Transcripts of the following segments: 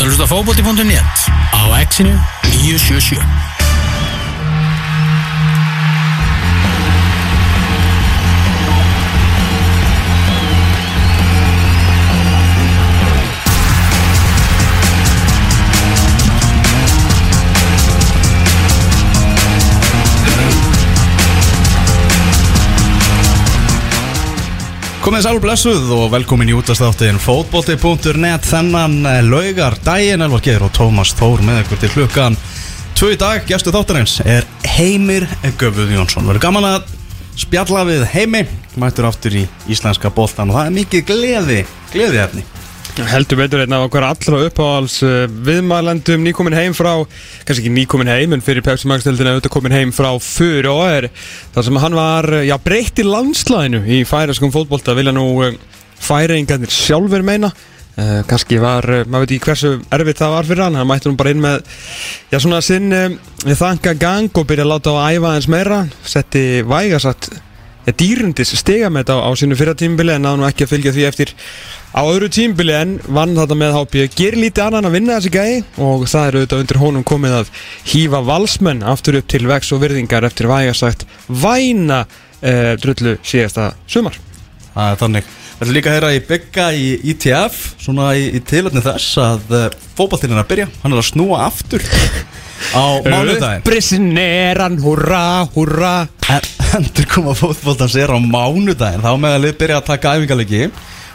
ert að hlusta á fótbolti.net á exinu 977 Komið sæl og blessuð og velkomin í útastáttin fótbolti.net þennan eh, laugar daginn Elvar Geir og Tómas Þór með ykkur til klukkan Tvö í dag, gæstu þáttarins er Heimir Göfuð Jónsson. Verður gaman að spjalla við Heimi. Mættur aftur í íslenska boltan og það er mikið gleði, gleði efni Heldur betur einn af okkar allra uppáhals uh, viðmælendum nýkomin heim frá kannski ekki nýkomin heim en fyrir Pepsi Max-deldina auðvitað komin heim frá fyrir og er þar sem hann var uh, já, breytt í landslæðinu í færiskum fótbolta. Vilja nú uh, færingarnir sjálfur meina uh, kannski var, uh, maður veit ekki hversu erfitt það var fyrir hann, hann mætti nú bara inn með já svona sinn uh, þanga gang og byrja að láta á að æfa eins meira setti vægasatt dýrundis stigamett á, á sínu fyrra tímbili en náðu ekki að fylgja því eftir á öðru tímbili en vann þetta með HP ger lítið annan að vinna þessi gæi og það er auðvitað undir honum komið að hýfa valsmenn aftur upp til vex og virðingar eftir vægasagt væna uh, drullu síðasta sumar. Það er þannig. Við ætlum líka að heyra í bygga í ITF Svona í, í tilöfni þess að uh, fótballtinn er að byrja. Hann er að snúa aftur á mánudaginn. Prissineran, hurra, hurra En- Endur koma fótboltans er á mánudaginn Þá með að lið byrja að taka æfingalegi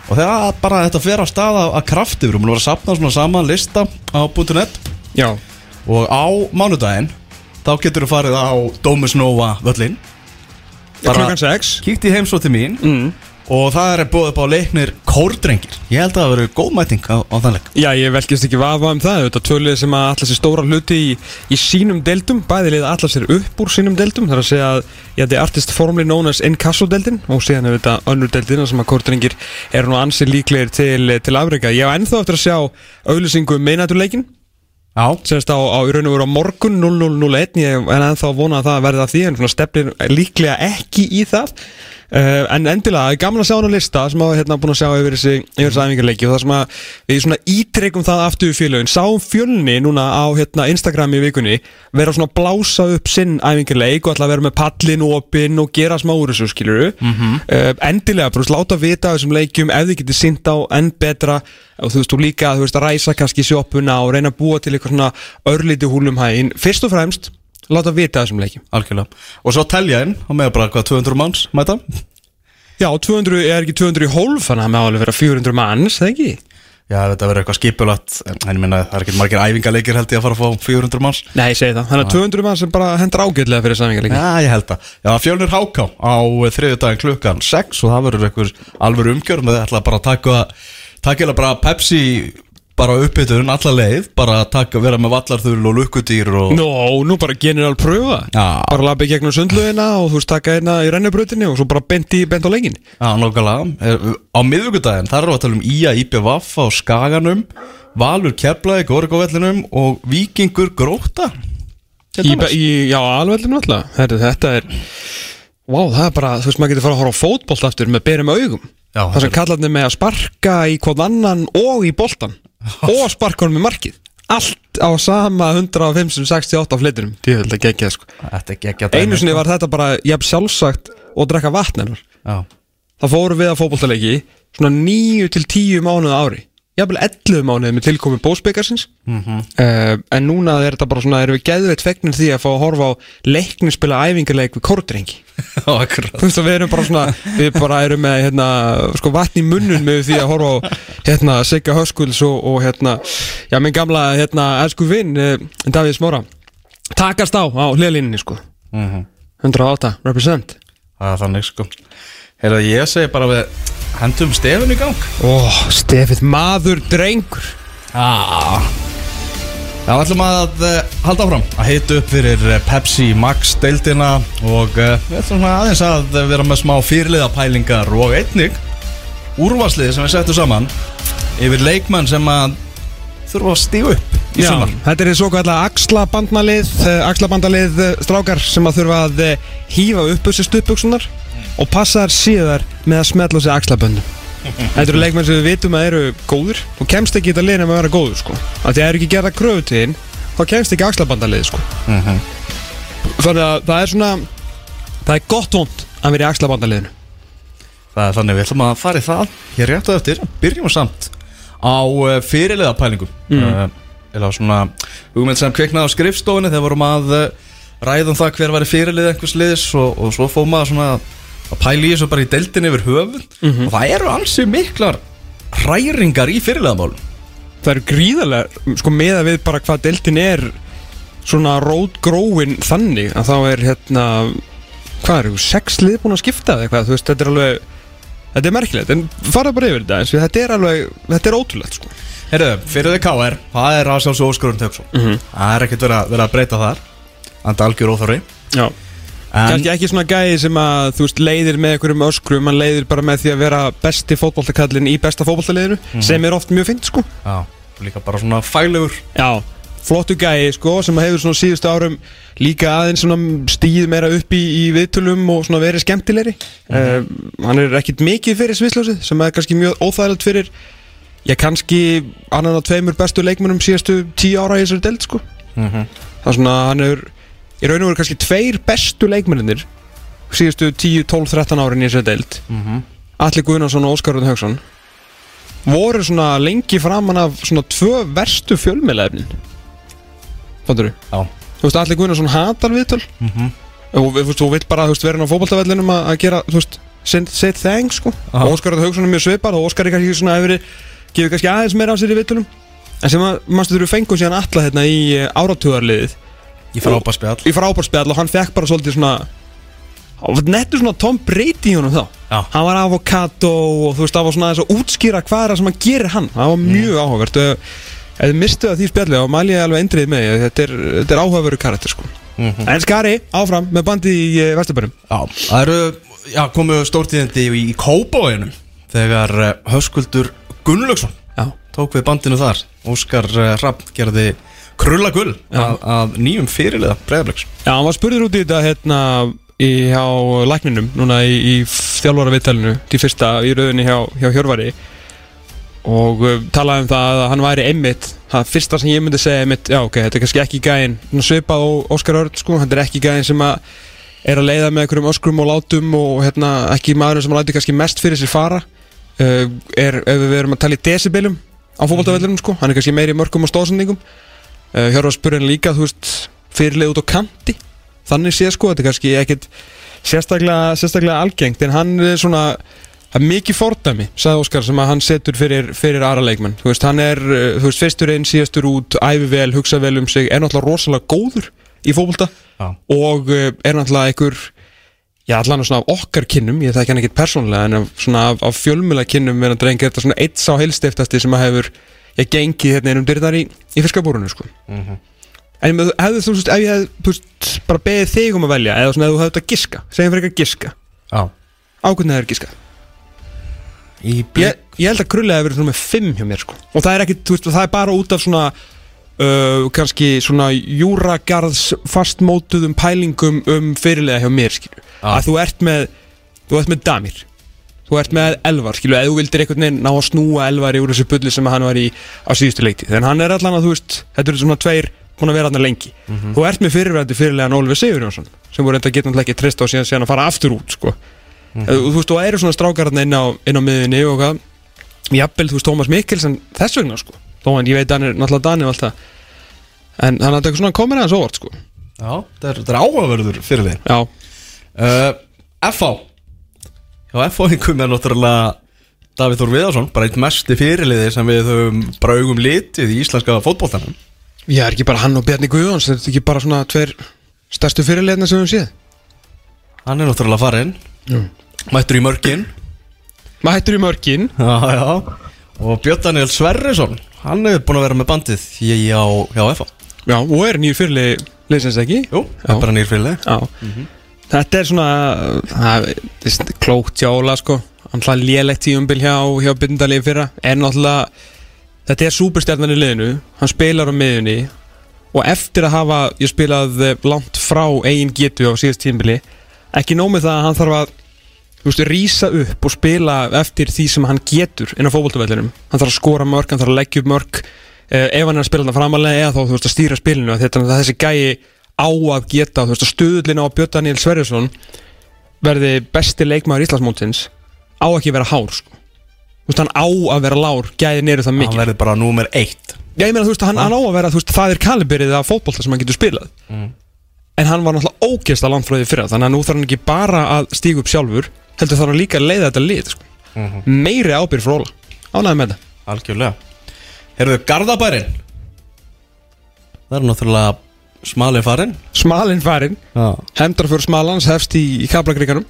Og þegar bara þetta fer á stað af krafti Við erum að að sapna svona saman lista á .net. Já, Og á mánudaginn Þá getur þú farið á Domus Nova völlin klukkan 6 Kíkt í heimsóti mín. Mm. Og það er búið upp á leiknir kórdrengir. Ég held að það verið góð mæting á, á þann leik. Já, ég velkist ekki vafa um það. Þetta tvölið sem að allar sér stóra hluti í, í sínum deildum. Bæðilið allar sér upp úr sínum deildum. Það er að segja að þetta er artist formally known as Inkasso deildin. Og síðan er þetta önnur deildina sem að kórdrengir eru nú ansið líklegir til, til afreika Ég á ennþá eftir að sjá auðlýsingu meinættuleikin Já, Semst á, á í raun og veru á morgun 0001 Ég er ennþá að vona að það verði að því En svona stefnir líklega ekki í það uh, En endilega, það er gaman að sjá hann á lista Sem hafa hérna búin að sjá yfir þessi Yfir þessi æfingarleiki Og það sem að við svona ítrekum það aftur í félögin. Sáum fjölni núna á hérna, Instagram í vikunni Vera svona að blása upp sinn æfingarleik Og að vera með pallin opinn Og gera smá úr þessu skiluru Mhm. uh, Endilega, bara þú veist, láta vita þessum leikjum Ef þið getið sint á enn betra og þú veist, þú líka þú veist, að ræsa kannski sjoppuna og reyna að búa til eitthvað svona örlíti húlum hægin fyrst og fremst, láta vita þessum leikjum. Algjörlega. Og svo telja inn, og með bara hvað 200 manns mæta? Já, 200 er ekki 200 í hólf? Þannig að það má alveg vera 400 manns, það ekki? Já, þetta verður eitthvað skipulagt En ég minna, það er ekki margir æfingarleikir held ég að fara að fá 400 manns. Nei, ég segi það, þannig að 200 manns sem bara hendur ágætlega fyrir samvingarleikin Já, ég held það. Já, fjölnir háká á þriðju daginn klukkan 6 Og það verður eitthvað alveg umgjörn Það ætla bara að taka Taka bara Pepsi bara uppbytun alla leið Bara að taka, vera með vallarþurl og lukkudýr og... Nó, nú bara general pröfa. Já. Bara lappi gegnum sundluðina og þú veist taka einna í rennubrautinni og svo bara bent í bent á leikin Já, nokkulega Á miðvíkudaginn, þar erum við að tala um IA, IPVF á Skaganum Valur Keflaði, Górikovvellinum og Víkingur Gróta Til í, dæmis. í, Já, alveg alltaf. Þetta, þetta er Vá, það er bara, þú veist, maður getur fara að horfa á fótbolt aftur með berum augum. Það sem kallarnir með að sparka í hvort annan og í boltan og sparka honum í markið. Allt á sama 105-68 flitunum Ég held að gegja sko. Þetta er ekki að Einu sinni var þetta bara jafn sjálfsagt og drekka vatn Það fórum við að fótboltaleiki svona 9 til 10 mánuð á ári Jafnvel 11 mánuð með tilkomi bósbyggarsins Mhm. uh, En núna er þetta bara svona Erum við geðveitt fegnir því að fá að horfa á Leiknispila æfingarleik við kórdrengi. Þú veist að við erum bara svona Við bara erum með hérna, sko, vatn í munnun með því að horfa á hérna, Sigga Höskuls og, og hérna Já, minn gamla hérna, elsku vinn uh, Davíð Smóra Takast á á hliðalínni sko. Mhm. 108 represent. Það er þannig sko. Heyrða, ég segi bara við hendum stefun í gang. Ó, stefið maður drengur. Já. Við ætlum að uh, halda áfram. Að heita upp fyrir uh, Pepsi Max deildina og uh, við ætlum svona aðeins að vera með smá fyrirliða pælingar og einnig úrvarsliði sem við settum saman yfir leikmann sem að þurfa að stígu upp í Já, sumar. þetta er svo kallar axlabandnalið uh, axlabandalið uh, strákar sem að þurfa að hýfa upp þessi stuppbuksunar og passa þær síðar með að smetla sér axlaböndum. Þetta eru leikmenn sem við vitum að eru góður og kemst ekki í þetta liðin að vera góður sko. Að því að eru ekki gerða kröfu til þín þá kemst ekki axlabandalið sko. Þannig að það er svona það er gott vond að vera í axlabandaliðinu. Það er þannig við ætlum að fara í það Hér rétt að eftir, byrjum samt á uh, fyrirliða pælingum mm. Eða svona hugmynd sem kviknaði á skrifstofunni þegar vorum að uh, ræðum það hver var í fyrirlið einhvers liðs og, og svo maður svona að pæla í þessu bara í deildin yfir höfund og það eru ansi miklar hræringar í fyrirliðamálum. Það eru gríðarlega sko með að við bara hvað deltin er svona rótgróin þannig að þá er hérna hvað eru, sex lið búin að skipta eða eitthvað, þú veist, þetta er alveg þetta er merkilegt, en fara bara yfir þetta eins og þetta er alveg, þetta er ótrúlegt sko. Herru, fyrir þið KR, það er aðsjáls og óskurinn töksum Mhm. Það er ekkert verið að, verið að breyta þar. Anda algjör óþarri Já En Kannski ekki svona gæði sem að þú veist leiðir með einhverjum öskrum, hann leiðir bara með því að vera besti fótboltakallin í besta fótboltaliðinu sem er oft mjög fint sko. Já, líka bara svona fælegur Já, flottu gæi sko sem hefur svona síðustu árum líka aðeins svona stíð meira upp í, í viðtölum og svona verið skemmtilegri. Uh, hann er ekkit mikið fyrir svisljósið sem er kannski mjög óþægilegt fyrir já kannski annan af tveimur bestu leikmennum síðustu tíu ára í þessari deild sko. Það er svona hann er í raun og veru kannski tveir bestu leikmennir síðustu 10, 12, 13 árin í þessari deild. Alli Guðnarsson og Óskar Röðn Haugsson voru svona lengi framan af svona tvö verstu fjölmiðlaefnin. Fattur þú? Já. Þú veist, Alli Guðnarsson hatar viðtöl. Mhm. og við- þú veist, þú vill bara veist, vera á fótboltavellinum að gera, þú veist, say thanks sko. Aha. og Óskar Röðn Haugsson er mjög svipar og Óskar er kannski svona hefur gefið kannski aðeins meira af sér í viðtölum. En sem að, mannstu þurfu fengum síðan alla hérna í áratugarliðið Í frábærspjall. Í frábárspjall og hann fekk bara svolítið svona hann var nettur svona Tom Brady í honum þá. Já. hann var avokado og þú veist það var svona þess að útskýra hvað er það sem hann gerir hann. Það var mjög áhugavert. Og ef þið mistu að því spjalli þá mæli ég alveg eindrið með því, þetta er, þetta er áhugaveru karakter sko. Mhm. en Skari áfram með bandið í uh, Vesturbærum Já, það eru, já, komu stórtíðindi í, í Kópavóinum Þegar uh, Höskuldur Gunnlaugsson tók við bandinu þar. Óskar uh, Rapp gerði krullagull að, að nýjum fyrirliða breyðabliks já hann var spurður út í þetta hérna í, hjá lækninum núna í, í þjálfara viðtalinu til fyrsta í rauðinni hjá, hjá Hjörvari. Og uh, talaði um það að hann væri einmitt það fyrsta sem ég myndi segja einmitt já ok, þetta er kannski ekki svona svipað og Óskar Örn sko, þetta er ekki gæinn sem að er að leiða með einhverjum öskrum og látum og hérna ekki maðurinn sem læti kannski mest fyrir sér fara. Uh, er, ef við erum að tala í decibelum á fótboltavellinum sko, hann er kannski meiri mörgum og stóðsendingum uh, Hjörvar spurði hann líka, þú veist fyrirlið út á kanti þannig sé sko, þetta er kannski ekkit sérstaklega, sérstaklega algengt en hann er svona það er mikið fordæmi, sagði Óskar sem að hann setur fyrir, fyrir aðra leikmenn þú veist, hann er, uh, þú veist, fyrstur inn, síðastur út æfi vel, hugsa vel um sig, er náttúrulega rosalega góður í Já. og uh, er náttúrulega einhver já, allan svona af okkar kinnum, ég þekki hann ekkert persónlega en svona af, af fjölmjöla kinnum er hann drengi þetta svona eitt sá heilstiftasti sem að hefur ég gengið hérna einum dyrnar í, í fiskabúrunu sko. En ég með- hefðu þú veist, ef ég hefði bara beðið þig um að velja eða svona ef þú hefði þetta að giska, segjum fyrir ekki að giska. Já. Ákveðin hefur giskað? Í ég, ég held að krullega hefur verið svona með 5 hjá mér sko. Og það er ekki, veist, það er bara út af svona uh, kannski svona júragarðs fastmótuðum pælingum um fyrirlega hjá mér Ah. að þú ert með, þú ert með Damir þú ert með Elvar skilju, eða þú vildir einhvern veginn ná að snúa Elvar úr þessu bulli sem hann var í á síðustu leikti þannig hann er allan að þú veist, þetta eru svona tveir búin að vera hann lengi. Þú ert með fyrirvændi fyrirlega Ólfur Sigurjónsson sem voru enda að geta náttúrulega ekki treyst á síðan, síðan að fara aftur út sko. Mm þú veist, þú eru svona strákar þarna inn á, inn á miðinni og hvað jafnvel, þú veist, Tómas Mikkelsen þess vegna sko, þó en ég veit hann er náttúrulega Dani Já, þetta er, þetta já, Já, náttúrulega Davíð Þór Viðarsson, bara eitt mesti fyrirliði sem við höfum bara augum litið í íslenska fótboltanum. Ég er ekki bara hann og Bjarni Guðjóns þetta er ekki bara svona tveir stærstu fyrirleðna sem við höfum séð? Hann er náttúrulega farinn. Já. Mættur í mörkin. Maður hættur í mörkin. Já, já. Og Björn Daniel Sverrisson Hann hefur búin að vera með bandið í, á, hjá FH já, og er nýr fyrirlið leysins ekki? Jú, Já. er bara nýr fyrirlið Já Þetta er svona það er klókt hjá Óla sko. Hann hlað lélegt tíumbil hjá, hjá Bindalíði fyrra. En náttúrulega þetta er súperstjarnan í liðinu. Hann spilar á miðunni og eftir að hafa ég spilað eh, langt frá eigin getu á síðast tíumbili ekki nómið það að hann þarf að veist, rísa upp og spila eftir því sem hann getur inn á fótboltavellinum. Hann þarf að skora mörg, hann þarf að leggja upp mörg uh, ef hann er að spila þetta framalega eða þá þú veist að stýra spilinu þetta að þessi gæi á að geta þú veist að stuðlina á Björn Daniel Sverjesson verði besti leikmaður Íslandsmótsins á ekki að vera hár sko. þú veist hann á að vera lár gæðin eru það Hann mikið verður bara númer eitt. Já, ég meina, þú veist, hann, hann á að vera, þú veist, það er kaliberið af fótbolta sem hann getur spilað. En hann var náttúrulega ógeðslega langt frá því fyrra Þannig að nú þarf hann ekki bara að stíga upp sjálfur Heldur þarf hann líka að leiða þetta lið sko. Meiri ábyrð frá Óla. Ánægði með þetta? Algjörlega. Herðu, Garðabærin Það er náttúrulega smali farin Smalinn farinn, Já. Hendar fyrir smalans hefst í, í kaplagrikanum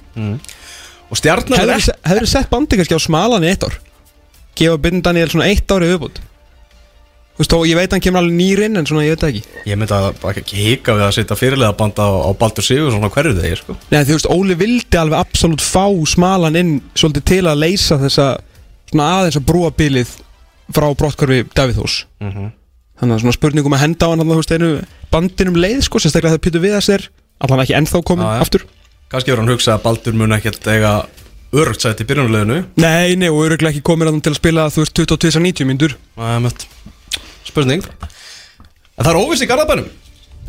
Og stjarnar er ekki Hefur þið sett bandi kannski á smalan í eitt ár? Gefa Byrn Daniel svona eitt ári viðbútt Þú veist, ég veit hann kemur alveg nýrinn En svona ég veit það ekki. Ég myndi að ekki hika við að setja fyrirlega banda á, á Baldur Sigur svona hverju þegar sko. Nei, þú veist, Óli vildi alveg absolutt fá smalan inn svolítið til að leysa þessa svona aðeins að brúa bilið frá brottkörfi Davíð Þós Mhm. Þannig að svona spurningum að henda á hann þú veist, einu bandinum leið, sko, sérstaklega þegar Pítur Viðas er allan ekki ennþá komin Já, já. aftur. Kannski verður hann hugsað að Baldur mun ekkert eiga örugt sætt í byrjunarleginu Nei, nei, og öruglega ekki komin að til að spila, þú veist, 22-90 myndur Það Spurning. En það er óviss í Garðabænum.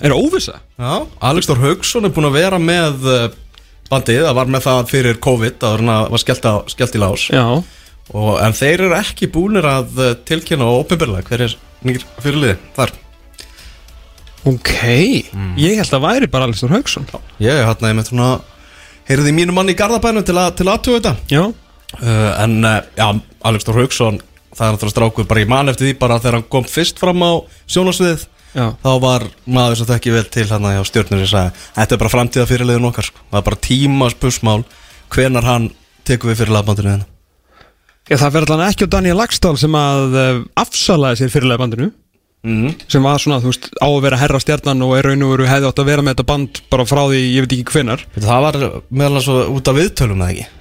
Er það óvissa? Já Alex Þór Haugsson er búin að vera með eh, bandið. Það var með það fyrir COVID Það var skellt, á, skellt í lás. Og, En þeir eru ekki búinir að eh, tilkynna og opinberlega. Hver er nýr fyrirliði þar. Ok, ég held að væri bara Alex Þór Hauksson Ég er hérna ég með svona Heyrði mínu manni í Garðabænum til að, til að aðtuga þetta. Já. Uh, En uh, já, Þór Haugsson Það er náttúrulega strákur bara í mann eftir því bara þegar hann kom fyrst fram á sjónasviðið Já. Þá var maður sem þekki vel til hann hjá stjórnir sem sagði þetta er bara framtíða fyrirliðin okkar sko. það er bara tíma spursmál hvenar hann tekur við fyrir lagbandinu Já, það verður allan ekki á Daniel Lagstall sem að uh, afsalaði sér fyrirlega bandinu mm. sem var svona, þú veist, á að vera herra stjarnan og er raun og veru hefði átt að vera með þetta band bara frá því, ég veit ekki hvenar það var meðal svo út af viðtölum eða ekki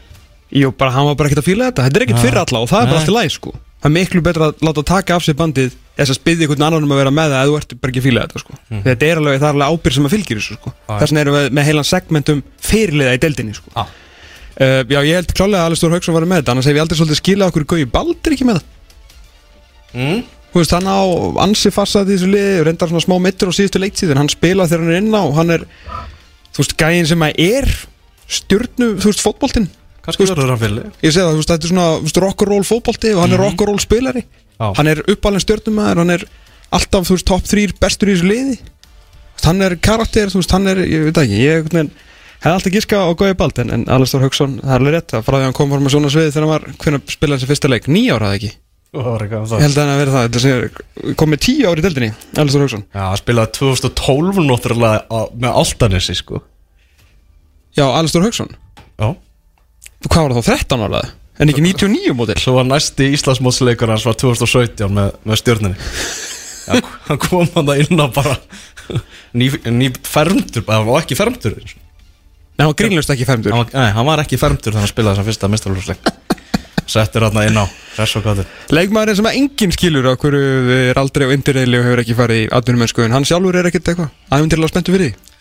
Jú, bara hann var bara ekkert að fíla þetta, þetta er ekkert Nei. fyrir alla og það er bara Nei. allt í læg, sko Það er miklu betra að láta taka af sér bandið þess að spyðja einhvern annan um að vera með það eða þú ert bara ekki að fíla þetta, sko Þetta er alveg, það er alveg ábyrð sem að fylgir þessu, sko Já. Þess vegna erum við með heilan segmentum fyrirliða í deildinni, sko Já. Uh, já, ég held klálega að Alistór Hauksson var með þetta. Annars hef ég aldrei svolítið skilað okkur Gauði Baldur ekki með það. Mm. Þú veist, hann á ansi farsað í þessu liði reyndar svona smá mittur á síðustu leiktíð en hann spila þegar hann er inn á og hann er þú veist, gæðin sem að er stjörnu, þú veist, fótboltinn. Kannski verður hann fyrir ég segi það, þú veist, þetta er svona þú veist, rock'n'roll fótbolti og hann er rock'n'roll spilari. Já. hann er uppalinn stjörnumæður hann er alltaf, þú veist, top 3 bestur í þessu liði. Hann er karakter, þú veist, hann er, ég veit ekki ég hefði alltaf giska á Gauði Bald en, en Alistór Hauksson, það er alveg rétt að frá því að hann kom fór með svona sviði þegar hann var, hvernig spilaði þessi fyrsta leik, nýja ára eða ekki? Ég held að hann að vera það, þetta sé kom með tíu ári í deildinni, Alistór Hauksson Já, hann spilaði 2012 náttúrulega á- með Altanesi sko. Já, Alistór Hauksson, Já. Hvað var það þá 13 ára en ekki 99 mótil Svo var næsti Íslandsmótsleikur hans var 2017 með, með stjórninni Já, hann kom hann það inn á bara ný, ný fermdur, það var ekki fermdur Nei, hann var grínlust ekki femtur hann var, Nei, hann var ekki fermdur þegar hann spilaði þessa fyrsta mistarlúsleik Settur hann inn á Hress og gáttur. Leikmaðurinn sem að enginn skilur á hverju er aldrei á undirreili og hefur ekki farið í atvinnum mennsku en hann sjálfur er ekkert eitthvað? Æfintilega spenntu fyrir því.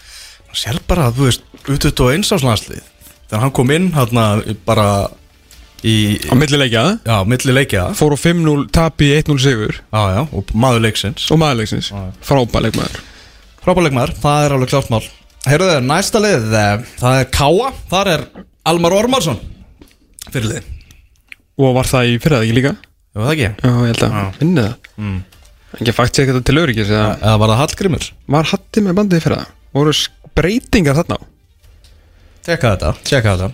Hann sér bara, þú veist, U21 áslandslið Þegar hann kom inn hann bara í á millileikja, Já, milli leikja. Já, fór á 5-0 tapi 1-0 sigur. Já, og maður leiksins. Og maðurleiksins, Já. frábæð leikmaður. Frábæleikmaður, það er alveg klárt mál Heyrðu, næsta lið, eh, það er Káa Þar er Almar Ormarsson. Fyrirlið, og var það í fyrraði ekki líka? Jú það ekki? Já, ég held að Já. finna það. Mm. ekki fakt sér þetta til öryggis eða? Eða var það Hallgrimur? var hatti með bandið í fyrraða voru breytingar þarna á? Tjekka þetta, tjekka þetta.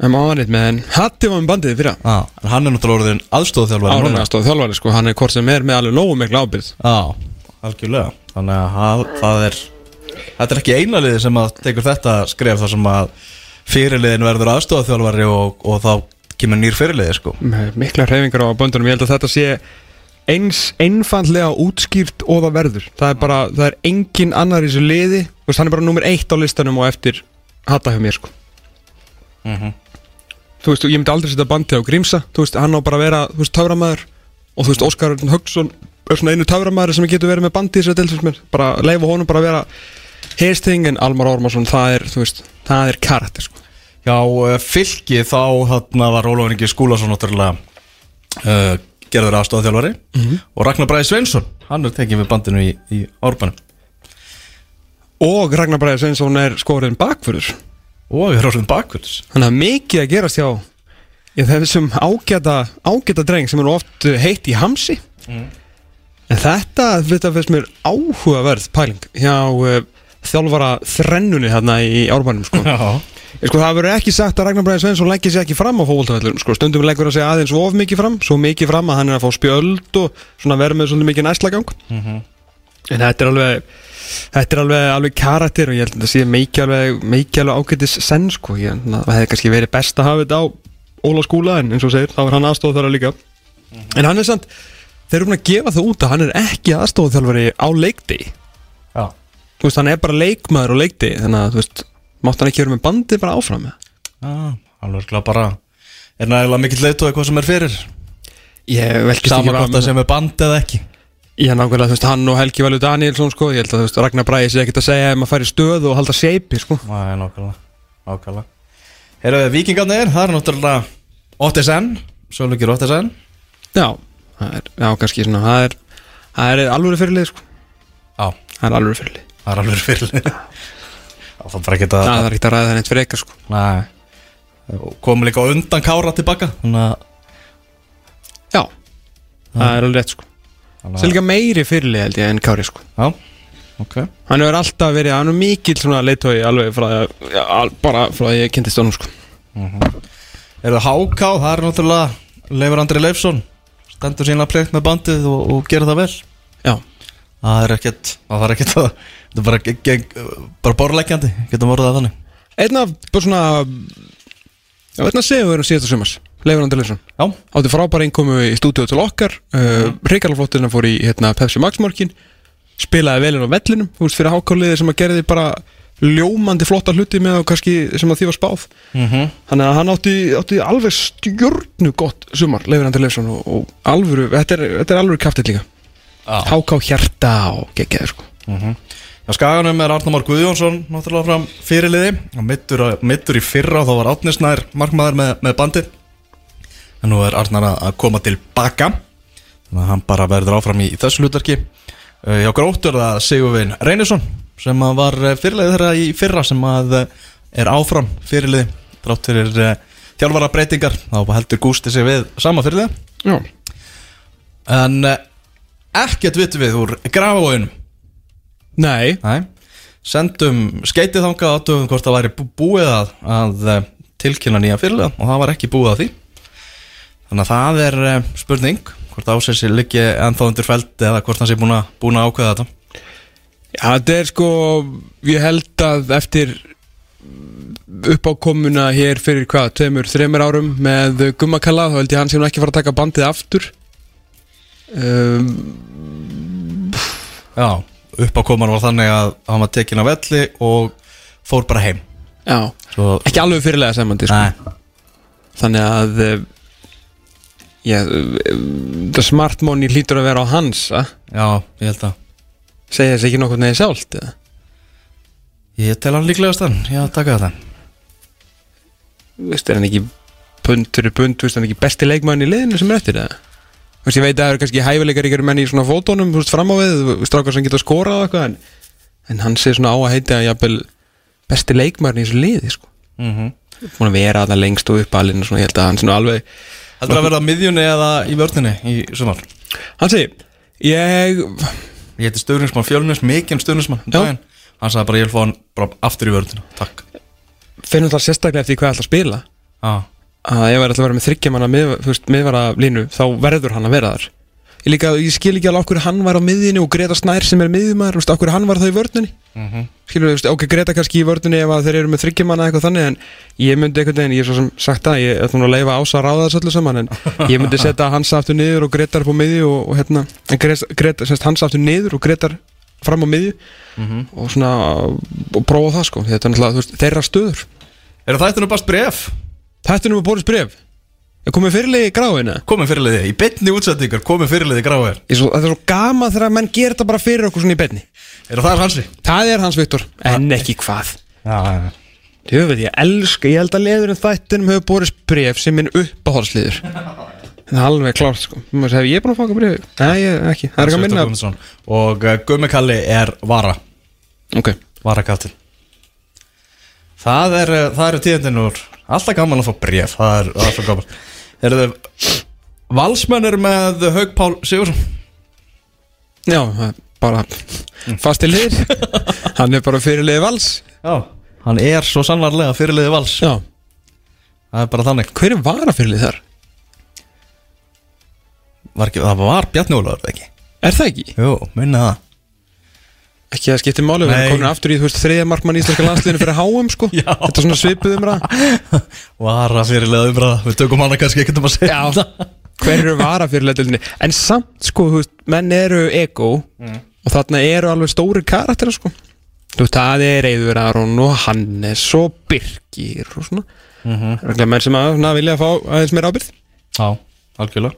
En maður neitt með en hatti var með bandið í fyrra. Já, en hann er náttúrulega orðin aðstóðþjálfari núna. álega stóð þjálfari sko, hann er hvort sem er með alveg Þannig að Þetta er ekki eina liði sem að tekur þetta skref þar sem að fyrirliðin verður aðstofað og, og þá kemur nýr fyrirliði sko. Mikla hreyfingar á böndunum. Ég held að þetta sé eins einfallega útskýrt og það verður. Það er bara, það er engin annar í þessu liði. Hann er bara nummer eitt á listanum og eftir hatta hjá mér sko. Mhm. þú veist, ég myndi aldrei setja bandi á Grímsa. Þú veist, hann á bara að vera, þú veist, töframæður og þú veist, Óskar Höggsson er svona einu töframæður sem getur verið með bandi í þessu deltismenn, bara leifa honum bara að vera his thing en Almar Ormarsson, það er, veist, það er karakter sko. Já, uh, fylki þá þarna var Ólafur Ingi Skúlason náttúrulega uh, gerður aðstofþjálfari og Ragnar Bræði Sveinsson, hann er tekið við bandinu í, í árbanum Og Ragnar Bræði Sveinsson er skorinn bakfyrir og við erum bakvölds Þannig að mikið að gerast hjá í þessum ágæta, ágæta dreng sem eru oft uh, heitt í hamsi. En þetta, þetta finnst mér áhugaverð pæling hjá þjálfara þrennunni hérna í árbænum sko. Sko, það verður ekki sagt að Ragnar Bræði Sveinsson leggir sér ekki fram á fókvöldavellum sko. stundum leggur að segja aðeins of mikið fram svo mikið fram að hann er að fá spjöld og vera með svolítið mikið næslagang en þetta er alveg þetta er alveg, alveg karakter og ég held að þetta sé mikið alveg, alveg ágætis senn sko. það hefði kannski verið best að hafa þetta á Óla skúla en eins og segir, þá er hann aðstofþjálfari líka en hann er samt þeir eru búin að gefa það út að hann er ekki aðstofþjálfari á leikdegi já þú veist, hann er bara leikmaður á leikdegi þannig að, þú veist, mátt hann ekki vera með bandi bara áfram með Já, alveg örugglega bara Er nægilega mikill leitu eitthvað sem er fyrir? Ég velkist Sama hvort það sem er band eða ekki? Ég nákvæmlega, þú veist, hann og Helgi Valur Danielsson sko, ég held að, þú veist, Ragnar Bræði sé ekkert að segja ef maður færi stöðu og halda seipi, sko. Er nákvæmlega Nákvæmlega. Herru, vikingarnir, það er náttúrulega Ottesen, Sölugir Ottesen. Já, það er, já, kannski svona, það er það er alvöru fyrirlið, sko. Já, það er alvöru fyrirlið það er alveg fyrir. Það er ekki að Það er ekkert að ræða það neitt fyrir eitthvað, sko Komum líka undan Kára tilbaka Þannig Já, það er alveg rétt, sko. Það er líka meiri fyrirlið, held ég, en Kári, sko. Já, ok. Hann hefur alltaf verið, hann er mikill svona leitói alveg frá því að, bara frá því að ég kynntist honum, sko. Er það Háká, það er náttúrulega Leifur Andri Leifsson. Stendur sínlega plegt með bandið og, og gerir það vel. Já, Það er ekkert Það er ekkert að Það er bara, geg, bara borlegjandi Getum orðað það þannig. Einn af, bara svona Já, einn af segjum síðasta sumars Leifur Andri Leifsson. Já, átti frábæra innkomu í stúdíu til okkar uh, Ríkala flottina fór í hérna, Pepsi Max morkin spilaði velinn á vellinum þú veist fyrir hákáliði sem að gerði bara ljómandi flotta hluti með og kannski sem að því var spáð. Mm þannig að hann átti, átti alveg stjörnu gott sumar Leifur Andri Leifsson og, og alvöru, þetta er, þetta er alvöru kraftitt líka. Háká hjarta og geggjaði sko. Já, skaganum er Arnar Már Guðjónsson náttúrulega fram fyrirliði. Og mittur, mittur í fyrra þá var Átnisnær markmaður með, með bandið. En nú er Arnar að koma tilbaka. Þannig að hann bara verður áfram í, í þessu hlutverki. Uh, hjá gróttur er það Sigurvin Reynisson sem var eh, fyrirliði þeirra í fyrra sem að eh, er áfram fyrirliði þrátt fyrir uh, þjálfara breytingar þá heldur Gústi sig við sama fyrirliði. Já, en uh, ekkert vitum við úr grafavóinum nei, Nei, sendum skeitið þangað aðtöfum hvort það væri bú- búið að, að eh, tilkynna nýja fyrirlega og það var ekki búið að því. Þannig að það er eh, spurning hvort ásessi liggi ennþá undir feld eða hvort hann sé búin að, búin að ákveða þetta. Já, þetta er sko, ég held að eftir uppákomuna hér fyrir hvað, tveimur, þreimur árum með Gummakalla, þá held ég hann nú ekki fara að taka bandið aftur um, Já, uppákoman var þannig að hann var tekin á velli og fór bara heim. Já, Svo, ekki alveg fyrirlega semandi sko. Þannig að eh, Já, eh, það smart money hlýtur að vera á hans að já, ég held að. Segja þess ekki nokkuð neði sjálft eða? Ég tel hann líklegast hann, já, taka þetta. Veist, er hann ekki pund fyrir pund, veist, er hann ekki besti leikmann í liðinu sem er eftir það Veist, ég veit að það eru kannski hæfileikar ykkur menn í svona fótónum, þú veist, fram á við strákar sem geta skorað og eitthvað en, en hann sé svona á að heita jafnvel besti leikmann í þessu liði sko. mm -hmm. Múin að vera að lengst og upp alveg svona, ég held að hann sé nú alveg Heldur að verða á miðjunni eða í vörninni í sumar Hann segi, ég Ég heiti stöðnismann fjölnus, mikinn stöðnismann um daginn. Hann sagði bara ég vil fá hann bara aftur í vörðina Takk finnum það sérstaklega eftir hvað að að ef það er alltaf að vera með þryggjamanna mið, þú veist, miðvara línu þá verður hann að vera þar. Ég, líka, ég skil ekki alveg okkur hann var á miðjunni og Greta Snær sem er þú veist, okkur hann var þá í vörninni? Mm skilur við, ok, Greta kannski í vörninni ef að þeir eru með þryggjamanna eitthvað þannig en ég myndi einhvern veginn, ég er svo sem sagt það ég ætlum að leifa ása að ráða þessu öllu saman en ég myndi setja hans aftur niður og Gretar upp á miðju og, og hérna, en Greta, Greta semst, hans aftur niður og Gretar fram á miðju og svona, og prófa það sko þetta er náttúrulega, þú veist, þeirra stöður. Er það þetta nú bara bref? Þetta er nú með Boris Bref Ég komið fyrirlegi í gráinu Komið fyrirliði, í betni útsendingar Komið fyrirliði gráir. Svo, Það er svo gama þegar menn gerir þetta bara fyrir okkur svona í benni Er það hansi? Það er hans Viktor. En ekki hvað. Þú veit, ég elska, ég held að leður en þættinum hefur borist bref sem minn uppáhaldsliður. Það er alveg klárt sko. Segir, ég er búin að fanga bref Nei, ekki, það er ekki að minna. Og uh, Gummi Kalli er vara. Ok, Varakattin Það er, uh, það eru tíðindin úr Alltaf gaman að fá bréf Það er alltaf gaman. Eru þau Valsmennur með Haug Pál Sigursson já, bara fast til lið Hann er bara fyrirliði vals. Já Hann er svo sannvarlega fyrirliði Vals. Já, Það er bara þannig. Hver er varafyrirlið þar? var ekki, Það var Bjarni Ólafur ekki? Er það ekki? Jú, minna það Ekki að skipti máli, við erum komin aftur í þú veist þriðja markmann í íslenska landsliðinu fyrir HM sko. Já. Þetta er svona svipuð umræða. Vara fyrirliða umræða. Við tökum hana kannski ekkert um að segja Já, hver eru vara fyrir leitildinni En samt sko, veist, menn eru ego Og þarna eru alveg stóri karakterar sko. Þú veist, það er Eyður Aron og Hannes og Birgir og svona. Mm -hmm. Menn sem að na, vilja fá aðeins meira ábyrð Já, algjörlega.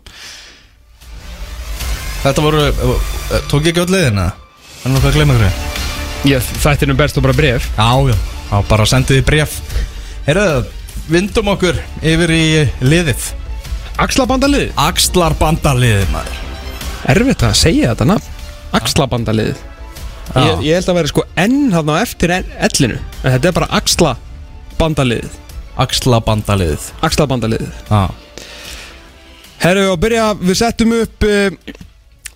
Þetta voru, uh, tók ég ekki öll leiðina? Hvað að gleyma ykkur? Já, þetta er nú best og bara bref Já, já. Já, bara sendið í bref Heyrðu, vindum okkur yfir í liðið. Axlabandalið. Axlarbandaliðið, maður. Erfitt að segja þetta nafn. Axlabandalið. Já. ég, ég held að vera sko enn hann á eftir ellinu. En þetta er bara axlabandalið. Axlabandaliðið Axlabandalið. Já. Herru, og byrja, við settum upp uh,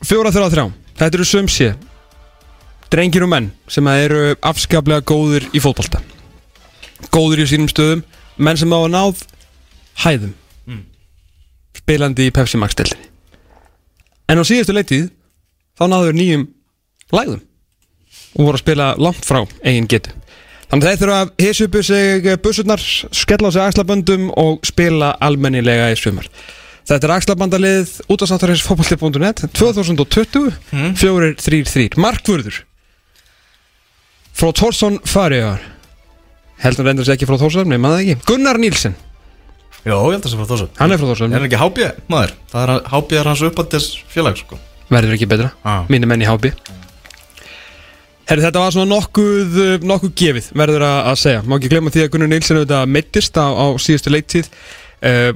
fjóra þrjá þrjá. Þetta eru sömsi Drengir og menn sem að eru afskaplega góðir í fótbolta. Góðir í sínum stöðum Menn sem hafa náð hæðum Spilandi í Pepsi Max deildinni. En á síðustu leitið Þá náður nýjum lægðum Og voru að spila langt frá eigin getu. Þannig að þeir þurfa að hissa upp sig bussurnar, skella á sig axlaböndum og spila almennilega í sumar. Þetta er axlabandalið út af sáttarins fótbolti.net 2020 4-3-3 Markvörður Frá Tórsson Fariðar Heldur reyndur sér ekki frá Tórsson, nema það ekki. Gunnar Nílsen, Jó, ég held að það sé frá þessu hann er frá Tórsson Er hann ekki hábjö, maður? Það er hábjö hans uppandis félag, sko. Verður ekki betra, Já. mínir menn í hábi Herri, þetta var svona nokkuð, nokkuð gefið, verður að, að segja. Má ekki glemma því að Gunnar Nílsen auðvitað meittist á, á síðustu leiktíð. Uh,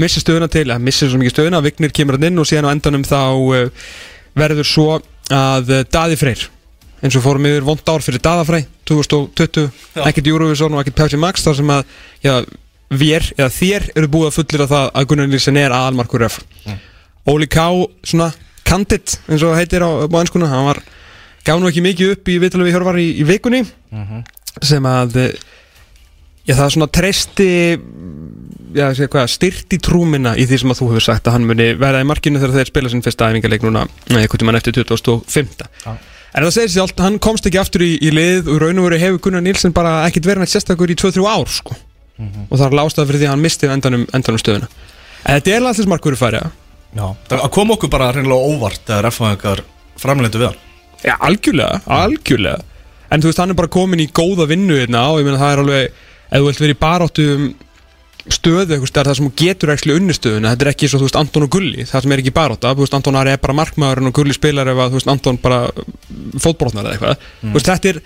Missi stöðuna til, eða missi svo mikið stöðuna Vignir kemur hann inn og síðan á endanum þá uh, verður svo að uh, Daði Freyr eins og fórum yfir vond ár fyrir Daða Frey 2020, Já. ekkert Eurovision og ekkert Pepsi Max þar sem að já, vér eða þér eru búið að fullir að það að Gunnar Nílsen er aðalmarkur ref Óli K, svona candid eins og heitir á, ennskuna hann var, gaf nú ekki mikið upp í vitalegu við Hjörvar í, í vikunni sem að já, það svona treysti já, segja hvað, styrti trúmina í því sem að þú hefur sagt að hann muni verða í markinu þegar þeir spila sinn fyrsta æfingarleik núna eitthvað tímann eftir 2005 Já. En það segir sér allt, hann komst ekki aftur í, í lið og raun og veru hefur Gunnar Nílsen bara ekkit verið nætt sérstakur í 2-3 ár sko. og það er lástað fyrir því að hann misti endanum, endanum stöðuna. En þetta er landslismarkur í færi Já Það kom okkur bara reynilega óvart þegar F-fæðingar framleindu við hann. Já, algjörlega, algjörlega. En þú veist, hann er bara komin í góða vinnu hérna og ég meina það er alveg ef þú vilt verið í baráttu um stöðu eitthvað stær það sem getur ekki unni stöðuna. Þetta er ekki svo, þú veist, Anton og Gulli. Það sem er ekki barátta, þú veist, Anton Ari er bara markmaðurinn og Gulli spilar ef að, þú veist, Anton bara fótbrotnar eða eitthvað, þú veist, þetta er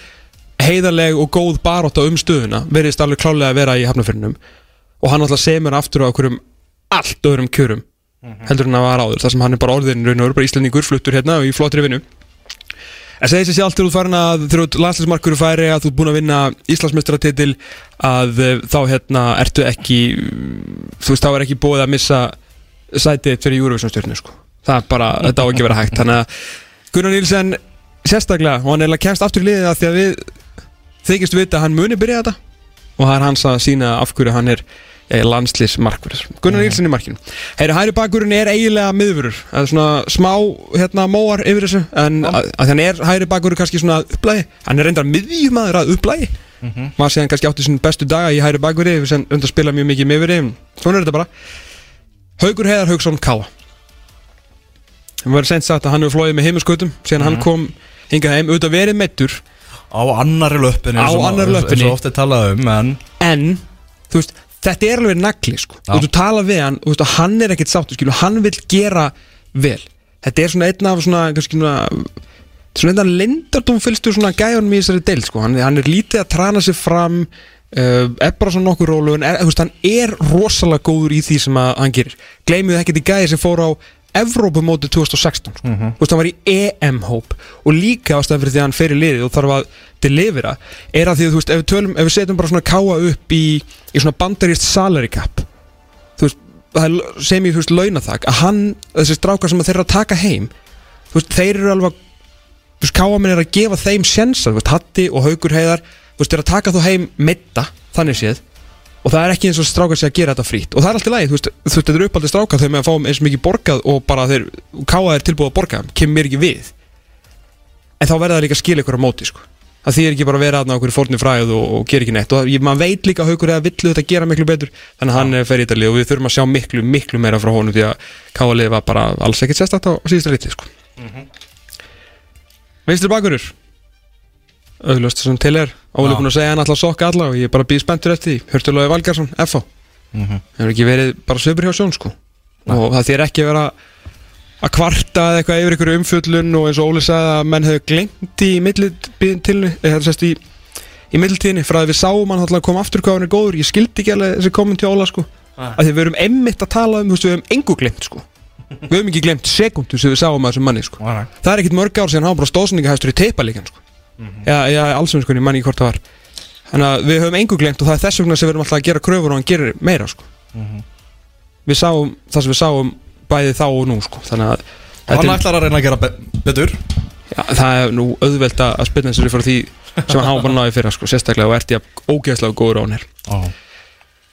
heiðarleg og góð barátta um stöðuna. Veriðist alveg klálega að vera í hafnafyrinum og hann alltaf semur aftur á okkurum allt öðrum kjörum heldur en að var áður, þar sem hann er bara orðin raun og veru bara Íslendingur fluttur hérna og í flottri vinnu En segir sér sjálf til út farin að þú landslæsmarkur færi að þú ert búin að vinna Íslandsmestratitil að eh, þá hérna ertu ekki þú veist þá er ekki búið að missa sætið fyrir stjórnu sko. það er bara, þetta á ekki að vera hægt þannig að Gunnar Nílsen sérstaklega og hann er alveg kemst aftur í liðið að því að við þykist vita að hann muni byrja þetta og það er hans að sína af hverju hann er ja, landslýsmarkverð Gunnar Nílsen í markinu. Heyri, hæri bakurinn er eiginlega miðvörur það er svona smá hérna móar yfir þessu en hann er hæri bakurinn kannski svona upplægi hann er reyndar miðjumæður að upplægi maður sé hann kannski átti sín bestu daga í hæri bakurinn sem undir að spila mjög mikið miðvöri svona er þetta bara. Haugur Heiðar Haugsson Káa það var sent sagt að hann hefur flóið með heimiskutum síðan hann kom hingað heim. Auðvitað verið meittur Á annari löppinni Á eins og- ofta er talað um En en þú veist, þetta er alveg nagli sko. Já. þú tala við hann þú veist, og hann er ekkert sáttur, skilu, hann vil gera vel, þetta er svona einn af svona, kannski svona svona einn af lindardum fylgstu svona gæjunum í þessari deil, sko, hann, hann er lítið að trana sig fram uh, er bara svona nokkur rólu en er, þú veist, hann er rosalega góður í því sem að hann gerir gleymið ekkert í gæði sem fór á Evrópumóti 2016 sko. þú veist, hann var í EM-hóp og líka ástæðan fyrir því að hann fer í liðið og þarf að delivera er að því að þú veist, ef við, tölum, ef við setjum bara svona káa upp í, í svona bandarist salary cap þú veist, er sem ég, þú veist, launathak að hann, þessi strákar sem þeir eru að taka heim þú veist, þeir eru alveg þú veist, káaminn er að gefa þeim sjensa, þú veist, Hatti og Haugur Heiðar þú veist, þeir eru að taka þú heim mitta, þannig séð og það er ekki eins og strákar sé að gera þetta frýtt og það er alltaf lægi, þú veist, þú veist, þetta eru uppaldið strákar þegar með að fá eins mikið borgað og bara þeir káa þeir tilbúið að borga, kemur mér ekki við. En þá verða það líka að skila ykkur á móti, sko það þýr ekki bara að vera aðna okkur fórni fræð og, og gera ekki neitt og maður veit líka að Haugur eða villu þetta gera miklu betur þannig að hann ja. fer í þetta lið og við þurfum að sjá miklu, miklu meira frá honum því að káalið var bara alls ekkert sérstætt á síðustu riti sko. mm -hmm. Veistur bakurur auðvist sem til er Óli búin að segja hann alltaf sokka alla og ég er bara býð spenntur eftir því Hjörturlóði Valgarsson, FH mm -hmm. það hefur ekki verið bara söpur hjá sjón sko. og það þýr ekki að vera að kvarta eða eitthvað yfir einhverju umfjöllun og eins og Óli sagði að menn hefur glemt í millitíðinni í, í millitíðinni frá að við sáum hann að koma aftur hvað hann er góður ég skildi ekki alveg þessi komin til Óla sko. að því við erum emmitt að tala um við hefum engu glemt sko. við hefum ekki glemt sekundu sem við sáum að þessum manni sko. það er ekkit mörg ár sem hann bara stóðsendingahæstur í teipalíkan sko. mm -hmm. já, já, allsum sko, ég manni ekki hvort það var að við er við að við við bæði þá og nú sko. þannig að hann ætlar að reyna að gera be betur já, það er nú auðvelt að spilna eins og því sem hann bara náði fyrir sko, sérstaklega og ert ég ógeðslega góður á hann.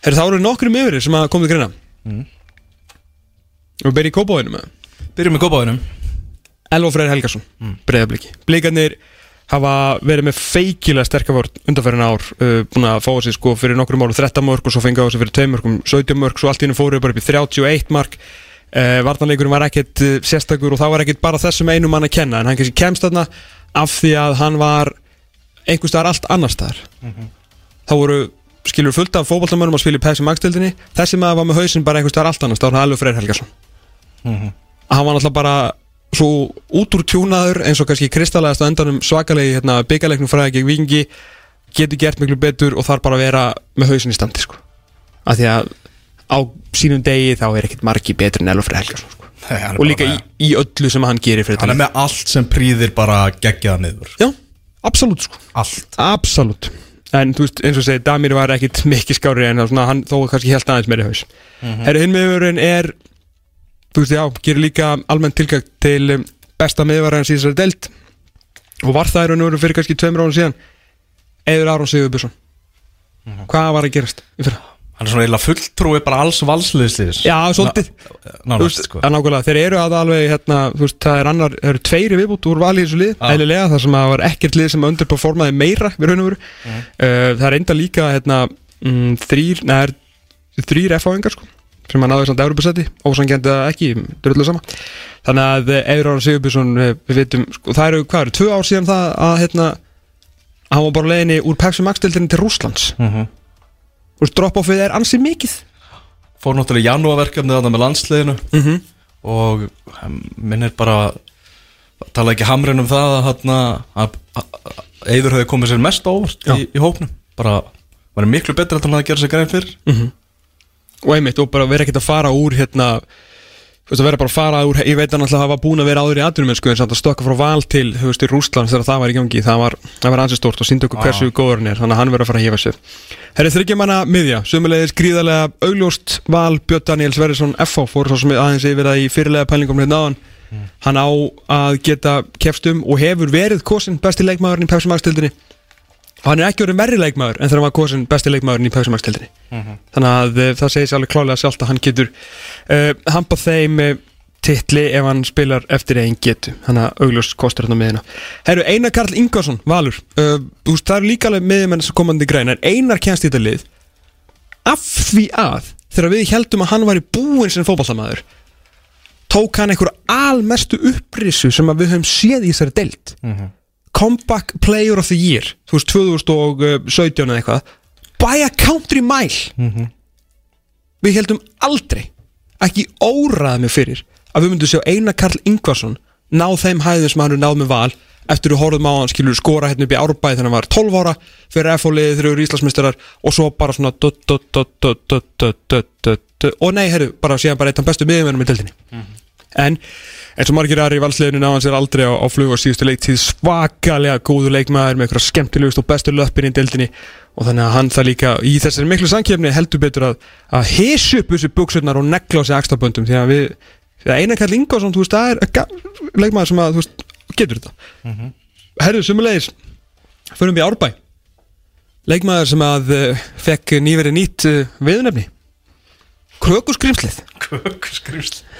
Herri, þá eru nokkrum yfirir sem að komið greina mm. og byrjum í kópáðinu með byrjum í kópáðinu Elva Freyr Helgarsson, mm. breyðabliki Blikarnir hafa verið með feikilega sterkavort undanferðin ár uh, búin að fá þessi sko fyrir nokkrum árum 13 mörg og svo fengið á þessi fyrir 2 mörgum 17 mörg, svo allt í hennum fóruð bara upp í 31 mark Uh, Vartanleikurinn var ekkert uh, sérstakur og það var ekkert bara þessum einu mann að kenna en hann kannski kemst þarna af því að hann var einhvers staðar allt annar staðar mm -hmm. þá voru skilur fullt af fókbaltamönnum að spila í Pepsi Max-dildinni þessi maður var með hausin bara einhvers staðar allt annar staðar hann var alveg Freyr Helgarsson mm -hmm. hann var náttúrulega bara svo út úr tjúnaður eins og kannski kristallegast á endanum svakalegi hérna, byggalegnum fræði gegn vikingi getur gert miklu betur og þarf bara að vera með hausin í standi sko. af því að á sínum degi þá er ekkert margi betur en Elfred Helgarsson sko. og líka í, í öllu sem hann gerir hann er með allt sem prýðir bara gegjaða niður. Já, absolutt sko. Allt. Absolutt. En þú veist eins og segi Damir var ekkit mikið skári en svona, hann þó kannski helt aðeins meiri haus. Mm -hmm. herru hinn meðverðin er þú veist já, gerir líka almennt tilgægt til um, besta meðverðin síðan delt og var það og veru fyrir kannski tveimur árum síðan. Eður Aron Sigurbjörnsson. Mm -hmm. hvað var að gerast í fyrra? Hann er svona eiginlega fulltrúi bara alls valsliðsliðis Já, svolítið. Nánast, sko. Nákvæmlega, þeir eru að alveg, hérna, veist, það er annar, það eru tveiri viðbútt úr valið í þessu lið Ælilega, það sem að var ekkert lið sem underperformaði meira við raun og veru. Mm. uh, Það er enda líka, hérna, mm, þrýr, neður, þrýr F-áengar, sko sem að náðu svona Európa-setti, ósangjandi að ekki, drullu sama. Þannig að Eður Ára Sigurbjörnsson, eh, við veitum, sko, það eru, hvað eru, tvö ár síðan það að, hérna, hann var bara leginni úr Pepsi Max-deltinni til Rúslands mm -hmm og drop-offið er ansið mikið. Fór náttúrulega í janúarverkefni þannig með landsliðinu. Mm -hmm. og minn er bara tala ekki hamrin um það að Eður hefði komið sér mest óvart í, í hópnum. Bara var miklu betur að það gera sér grein fyrr mm -hmm. og einmitt og bara verið ekkert að fara úr hérna veist að vera bara að fara úr, ég veit að það var búin að vera áður í aðdurum en sko en samt að stökka frá val til, þú veist, í Rúsland þegar það var í gangi, það var, það var ansið stort og síndi okkur hversu ah. góður hann er, þannig að hann verður að fara að hefa sér. Herri þryggjamanna miðja, sömulegis gríðarlega augljóst val Björn Daniel Sverrisson F.A. fór svo sem aðeins yfir það í fyrirlega pælingum hérna áðan, mm. hann á að geta kefstum og hefur verið kosin besti leikmaðurinn í pepsumagstildinni hann er ekki verið merri leikmaður en þegar hann var kosin besti leikmaðurinn í pæsumarkstildinni mm -hmm. þannig að uh, það segir sér alveg klálega sjálft að hann getur uh, hampað þeim uh, titli ef hann spilar eftir einn getu. Þannig að augljós kostur hérna með hérna Herru, Einar Karl Ingarsson, Valur veist, það eru líka alveg meðmenn sem komandi græn en Einar kennst í þetta lið af því að þegar við heldum að hann var í búin sem fókbaltamaður tók hann einhver almestu upprissu sem við höfum séð í þessari deilt mm -hmm comeback player of the year þú veist 2017 eða eitthvað by a country mile. Mm -hmm. við heldum aldrei ekki óraðum við fyrir að við myndum sjá eina Karl Ingvarsson ná þeim hæðum sem hann er náð með val eftir að horfum á hann skilur skora hérna upp í árbæði þannig að hann var 12 ára fyrir FO-liðið þegar við erum íslensmistarar og svo bara svona og nei, herru, bara síðan bara eitt af bestu miðjumennum í tildinni mhm en eins og margir aðri í valsliðinu náðan sér aldrei á, á flug og síðustu leiktíð svakalega góðu leikmaður með eitthvað skemmtilegust og bestu löppin í deildinni. Og þannig að hann það líka í þessari miklu samkefni heldur betur að, að hesi upp þessu buksurnar og negla á sig axtaböndum því að að einan kall Ingvarsson, þú veist, það er leikmaður sem að, veist, getur þetta. Mm -hmm. Herðu, sumulegis förum við Árbæ. Leikmaður sem að uh, fekk nýverið nýtt uh, viðnefni Krökuskrimslið Kökuskrimsli Kökusk,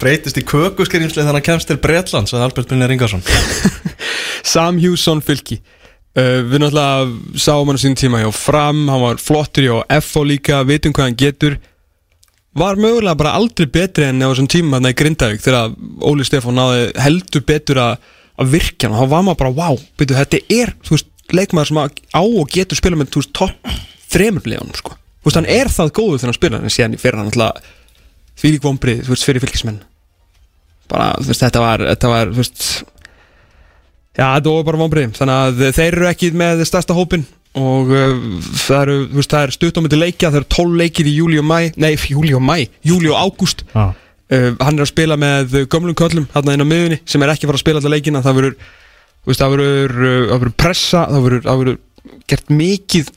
breytist í kökuskrimsli þannig að kemst til Bretland sagði Albert Brynjar Ingarsson. Sam Houston fylki. Uh, Við náttúrulega sáum hann á sín tíma hjá Fram, hann var flottur hjá FO líka, vitum hvað hann getur. Var mögulega bara aldrei betri enn á þessum tíma hann í Grindavík þegar Óli Stefán náði heldur betur að, að virkja hann. Og þá var maður bara, wow, byrju, þetta er veist, leikmaður sem að- á og getur spila með topp þremur leðanum sko. hann er það góður þegar hann spila en síðan fyrir hann alltaf því lík vombrið, þú veist, fyrir fylgismenn. Bara, þú veist, þetta var, þetta var þú veist, Já, þetta var bara vonbrið Þannig að þeir eru ekki með stærsta hópin og uh, það eru, þú veist, það er stutt á myndi leikja það eru 12 leikir í júli og mæ nei, júli og mæ, júli og ágúst. Já. uh, hann er að spila með gömlum köllum hann inn á miðunni sem er ekki að fara að spila alltaf leikina. Það verður, þú veist, það verður uh, það verður pressa, það verður, það verður gert mikið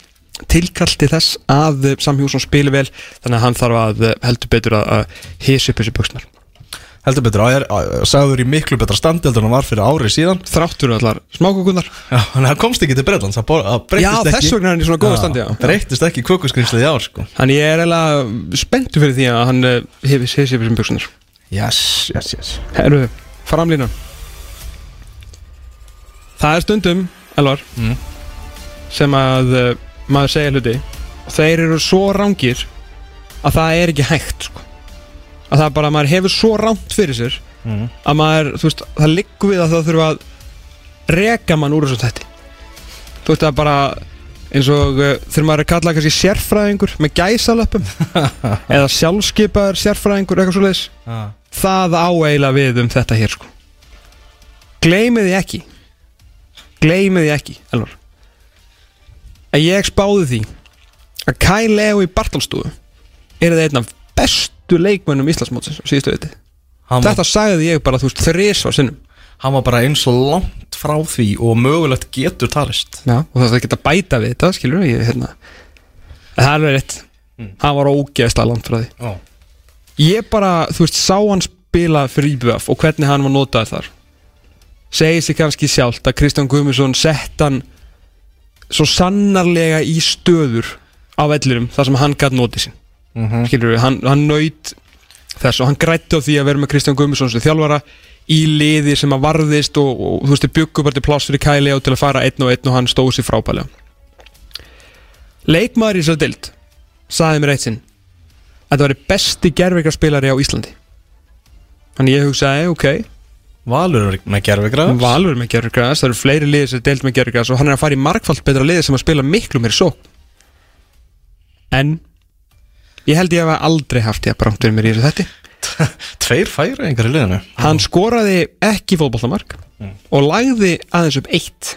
tilkall til þess að uh, Sam Hjússon spili vel þannig að hann þarf að uh, heldur betur að, að hisa upp þessi buksnar Heldur betur, er, á, sagður í miklu betra standi heldur en hann var fyrir ári síðan. Þráttur allar smákukunar Já, það komst ekki til Bretland það, það Já, ekki. þess vegna er hann í svona góða standi já. Breyttist ekki kökuskrimslið í ár sko. Þannig ég er eiginlega spenntu fyrir því að hann hefur séð sér fyrir sem buksunar Yes, yes, yes. Herru, framlínan Það er stundum, Elvar Mm. sem að maður segja hluti og þeir eru svo rángir að það er ekki hægt sko. að það er bara að maður hefur svo ránt fyrir sér mm. að maður, þú veist, það liggur við að það þurfa að reka mann úr þessu þætti þú veist, það er bara eins og uh, þegar maður er kallað kannski sérfræðingur með gæsalöpum eða sjálfskeipaður sérfræðingur eitthvað svo leiðis ah. það á eiginlega við um þetta hér sko gleymið því ekki gleymið því ekki Elvar að ég spáði því að Kai Leo í Bartalstofu er það einn af bestu leikmönnum Íslandsmótsins á síðustu viti. Þetta sagði ég bara þú veist þrísvar sinnum. Hann var bara eins og langt frá því og mögulegt getur talist. Já, og það geta bæta við þetta, skilur ég, hérna. Það er alveg rétt. Hann var ógeðslega langt frá því. Oh. Ég bara, þú veist, sá hann spila fyrir IBF og hvernig hann var notaður þar. Segir sig kannski sjálft að Kristján Guðmundsson sett hann svo sannarlega í stöður á vellirum þar sem hann gætt notið sín. Mm skilur við, hann, hann naut þess og hann grætti á því að vera með Kristján Guðmundsson sem þjálfara í liði sem að varðist og, og þú veist, til pláss fyrir Kæli og til að fara einn og einn og hann stóð sér frábælega Leikmaður í þessari dild sagði mér eitt sinn að það væri besti gerðveikarspilari á Íslandi. Þannig ég hugsaði, ok Valur með gerfigræð Valur með gerðveikargræðas, það eru fleiri liði sem er deild með gerðveikargræðas og hann er að fara í markfald betra liði sem að spila miklu meiri sók En ég held ég hef aldrei haft ég að brangt fyrir mér í þessu þetti Tveir færi einhver í liðinu. Hann skoraði ekki fótbollamark og lagði aðeins upp eitt.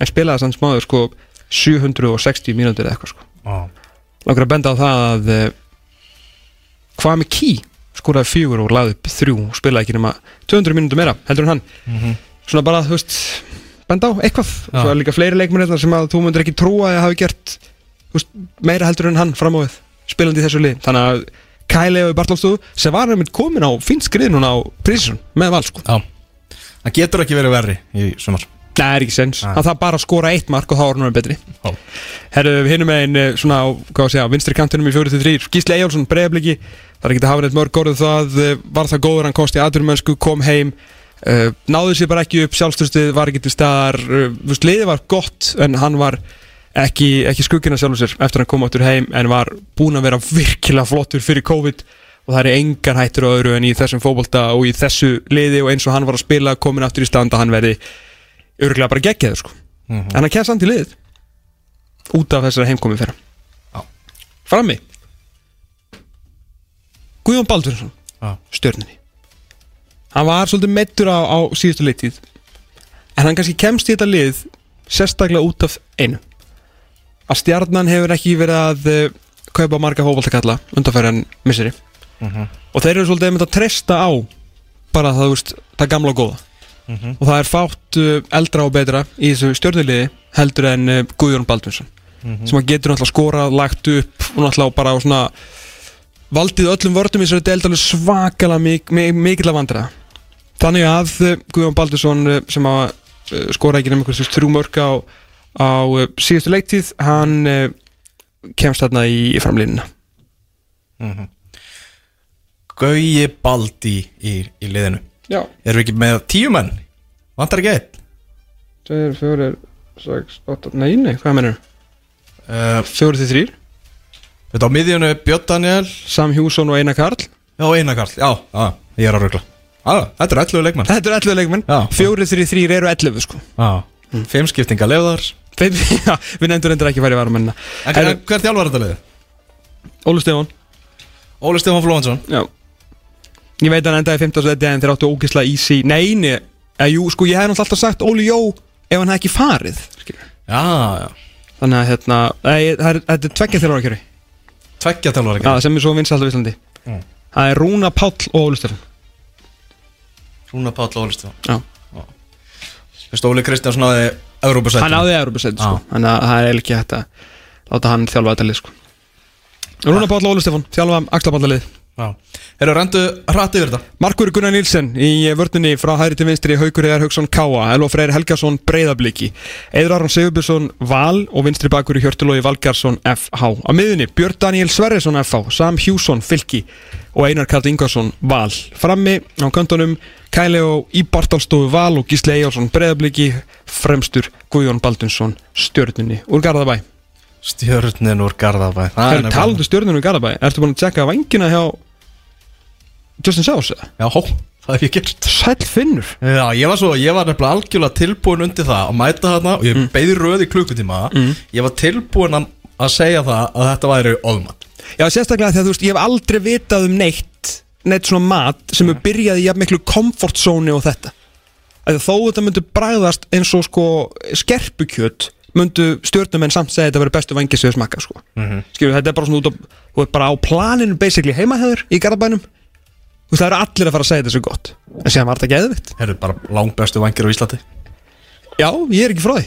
En spilaði sann smáður sko 760 mínútur eða eitthvað sko. Oh. langar að benda á það að uh, hvað með Key skoraði fjögur og lagði upp þrjú og spilaði ekki nema 200 mínútur meira heldur en hann. Svona bara þú veist benda á eitthvað. Já. svo er líka fleiri leikmenn hérna sem að þú myndir ekki trúa að hafi gert veist, meira heldur en hann fram á við spilandi í þessu lið þannig að Kæleo í Bartolstofu sem var einmitt komin á fínt skrið núna á Prísson með val Já. Það getur ekki verið verri í sumar það er ekki sens. Nei. Hann þarf bara að skora eitt mark og þá er hann betri. Já. Herru, við hinum með einn svona á, hvað að segja, vinstri kantinum í 43 Gísli Eyjálsson, breiðabliki. Það er ekki að hafa neitt mörg orðið það eh, Var það góður, hann kosti aðurmennsku, kom heim. Uh, Náði sér bara ekki upp, sjálfstöðstuð Var ekki til staðar. Uh, Liðið var gott, en hann var ekki, ekki skuggina sjálfur sér Eftir að hann kom áttur heim, en var búinn að vera virkilega flottur fyrir COVID. Og það er engar hættur á öðru en í þessum fótbolta Og í þessu liði og eins og hann var að spila Komin aftur í stand að hann verði Örgulega bara geggjaður sko. Mhm. En hann kemst samt í liðið Út af þessari heimkomi fyrir Já. Frammi. Guðjón Baldursson Já. Stjörninni Hann var svolítið meittur á, á síðustu leiktíð. En hann kannski kemst í þetta lið sérstaklega út af einu. Að stjarnan hefur ekki verið að uh, kaupa marga fótboltakalla undanfæri en misseri og þeir eru svolítið einmitt að treysta á bara það, veist, það gamla og góða og það er fátt uh, eldra og betra í þessu stjórnuliði heldur en uh, Guðjón Baldvinsson sem að getur náttúrulega skorað, lagt upp og náttúrulega bara á svona valdið öllum vörðum í þessari deild alveg svakalega mik mik mikill að vandra þannig að uh, Guðjón Baldvinsson uh, sem að skora ekki nefnir einhvers þrjú mörg á, á síðustu leiktíð hann kemst þarna í, í framlínuna Gauji Baldi í, í liðinu Já, Erum við ekki með tíu menn? Vantar ekki einn? 2, 4, 6, 8, nei, nei, hvað mennur? Uh, 4 til 3 Þetta á miðjunu Björn Daniel Sam Hjússon og Einar Karl. Já, Einar Karl, já, já, ég er að rögla Já, þetta er 11 leikmann Þetta eru 11 leikmenn. Já. 4 til 3 eru 11 sko. Já, fimm skiptinga lefðar. Þeir, já, Við nefndur endur ekki færi varumennina En hver, hver þjálfar þetta liðið? Ólu Stefán. Óli Stefán Flóhansson Já Ég veit að hann endaði 15. seti en þeir áttu ógisla easy. Nei, nei, eða, jú, sko ég hef náttúrulega alltaf sagt Óli Jó ef hann hef ekki farið skilur. Já, já, Þannig að hérna, þetta er tveggja kjöri tveggja þjálfar Já, sem er svo vinsalt á Íslandi. Mm. Það er Rúna Páll og Óli Stefán. Rúna Páll og Óli Stefán. Já. Fyrst Óli Kristjánsson náði Európa Hann náði Európa-seti sko. Þannig að það er ekki hægt að láta hann þjálfa þetta lið sko. Rúna Páll og Óli Stefán þjálfa axlabandalið Já. Erum rendu hratt yfir þetta. Markur Gunnar Nilsen í vörninni frá hæri til vinstri Haukur Eðar Hauksson Káa, Elva Freyr Helgason Breiðabliki, Eður Aron Sigurbjörnsson Val og vinstri bakur í Hjörtulói Valgarsson FH. Á miðunni Björn Daniel Sverrisson FH, Sam Hjússon Fylki. Og Einar Karl Ingarsson Val. Frammi á kantonum Kæli og í Bartalstofu Val og Gísli Eyjálsson Breiðabliki, fremstur Guðjón Baldunsson stjörnunni úr Garðabæ. Stjörnin úr Garðabæ Það Justin Sáus? Já, það hef ég gert Sæll finnur. Já, ég var svo, ég var nefnilega algjörlega tilbúin undir það að mæta þarna og ég mm. beði röð í klukkutíma Ég var tilbúin að, að segja það að þetta væri óðmann Já, sérstaklega þegar þú veist, ég hef aldrei vitað um neitt neitt svona mat sem er byrjað í jafn miklu comfort zone og þetta að þó þetta myndu bræðast eins og sko skerpukjöt myndu stjórnumenn samt segja að þetta verður bestu vangið sem þau smakka sko. mm þetta er bara svona út á á planinu basically heimahæður í Garabænum þú veist, það eru allir að fara að segja þetta svo gott. En séðan var þetta geðvitt Herru, bara langbestu vangir á Íslandi. Já, ég er ekki frá því.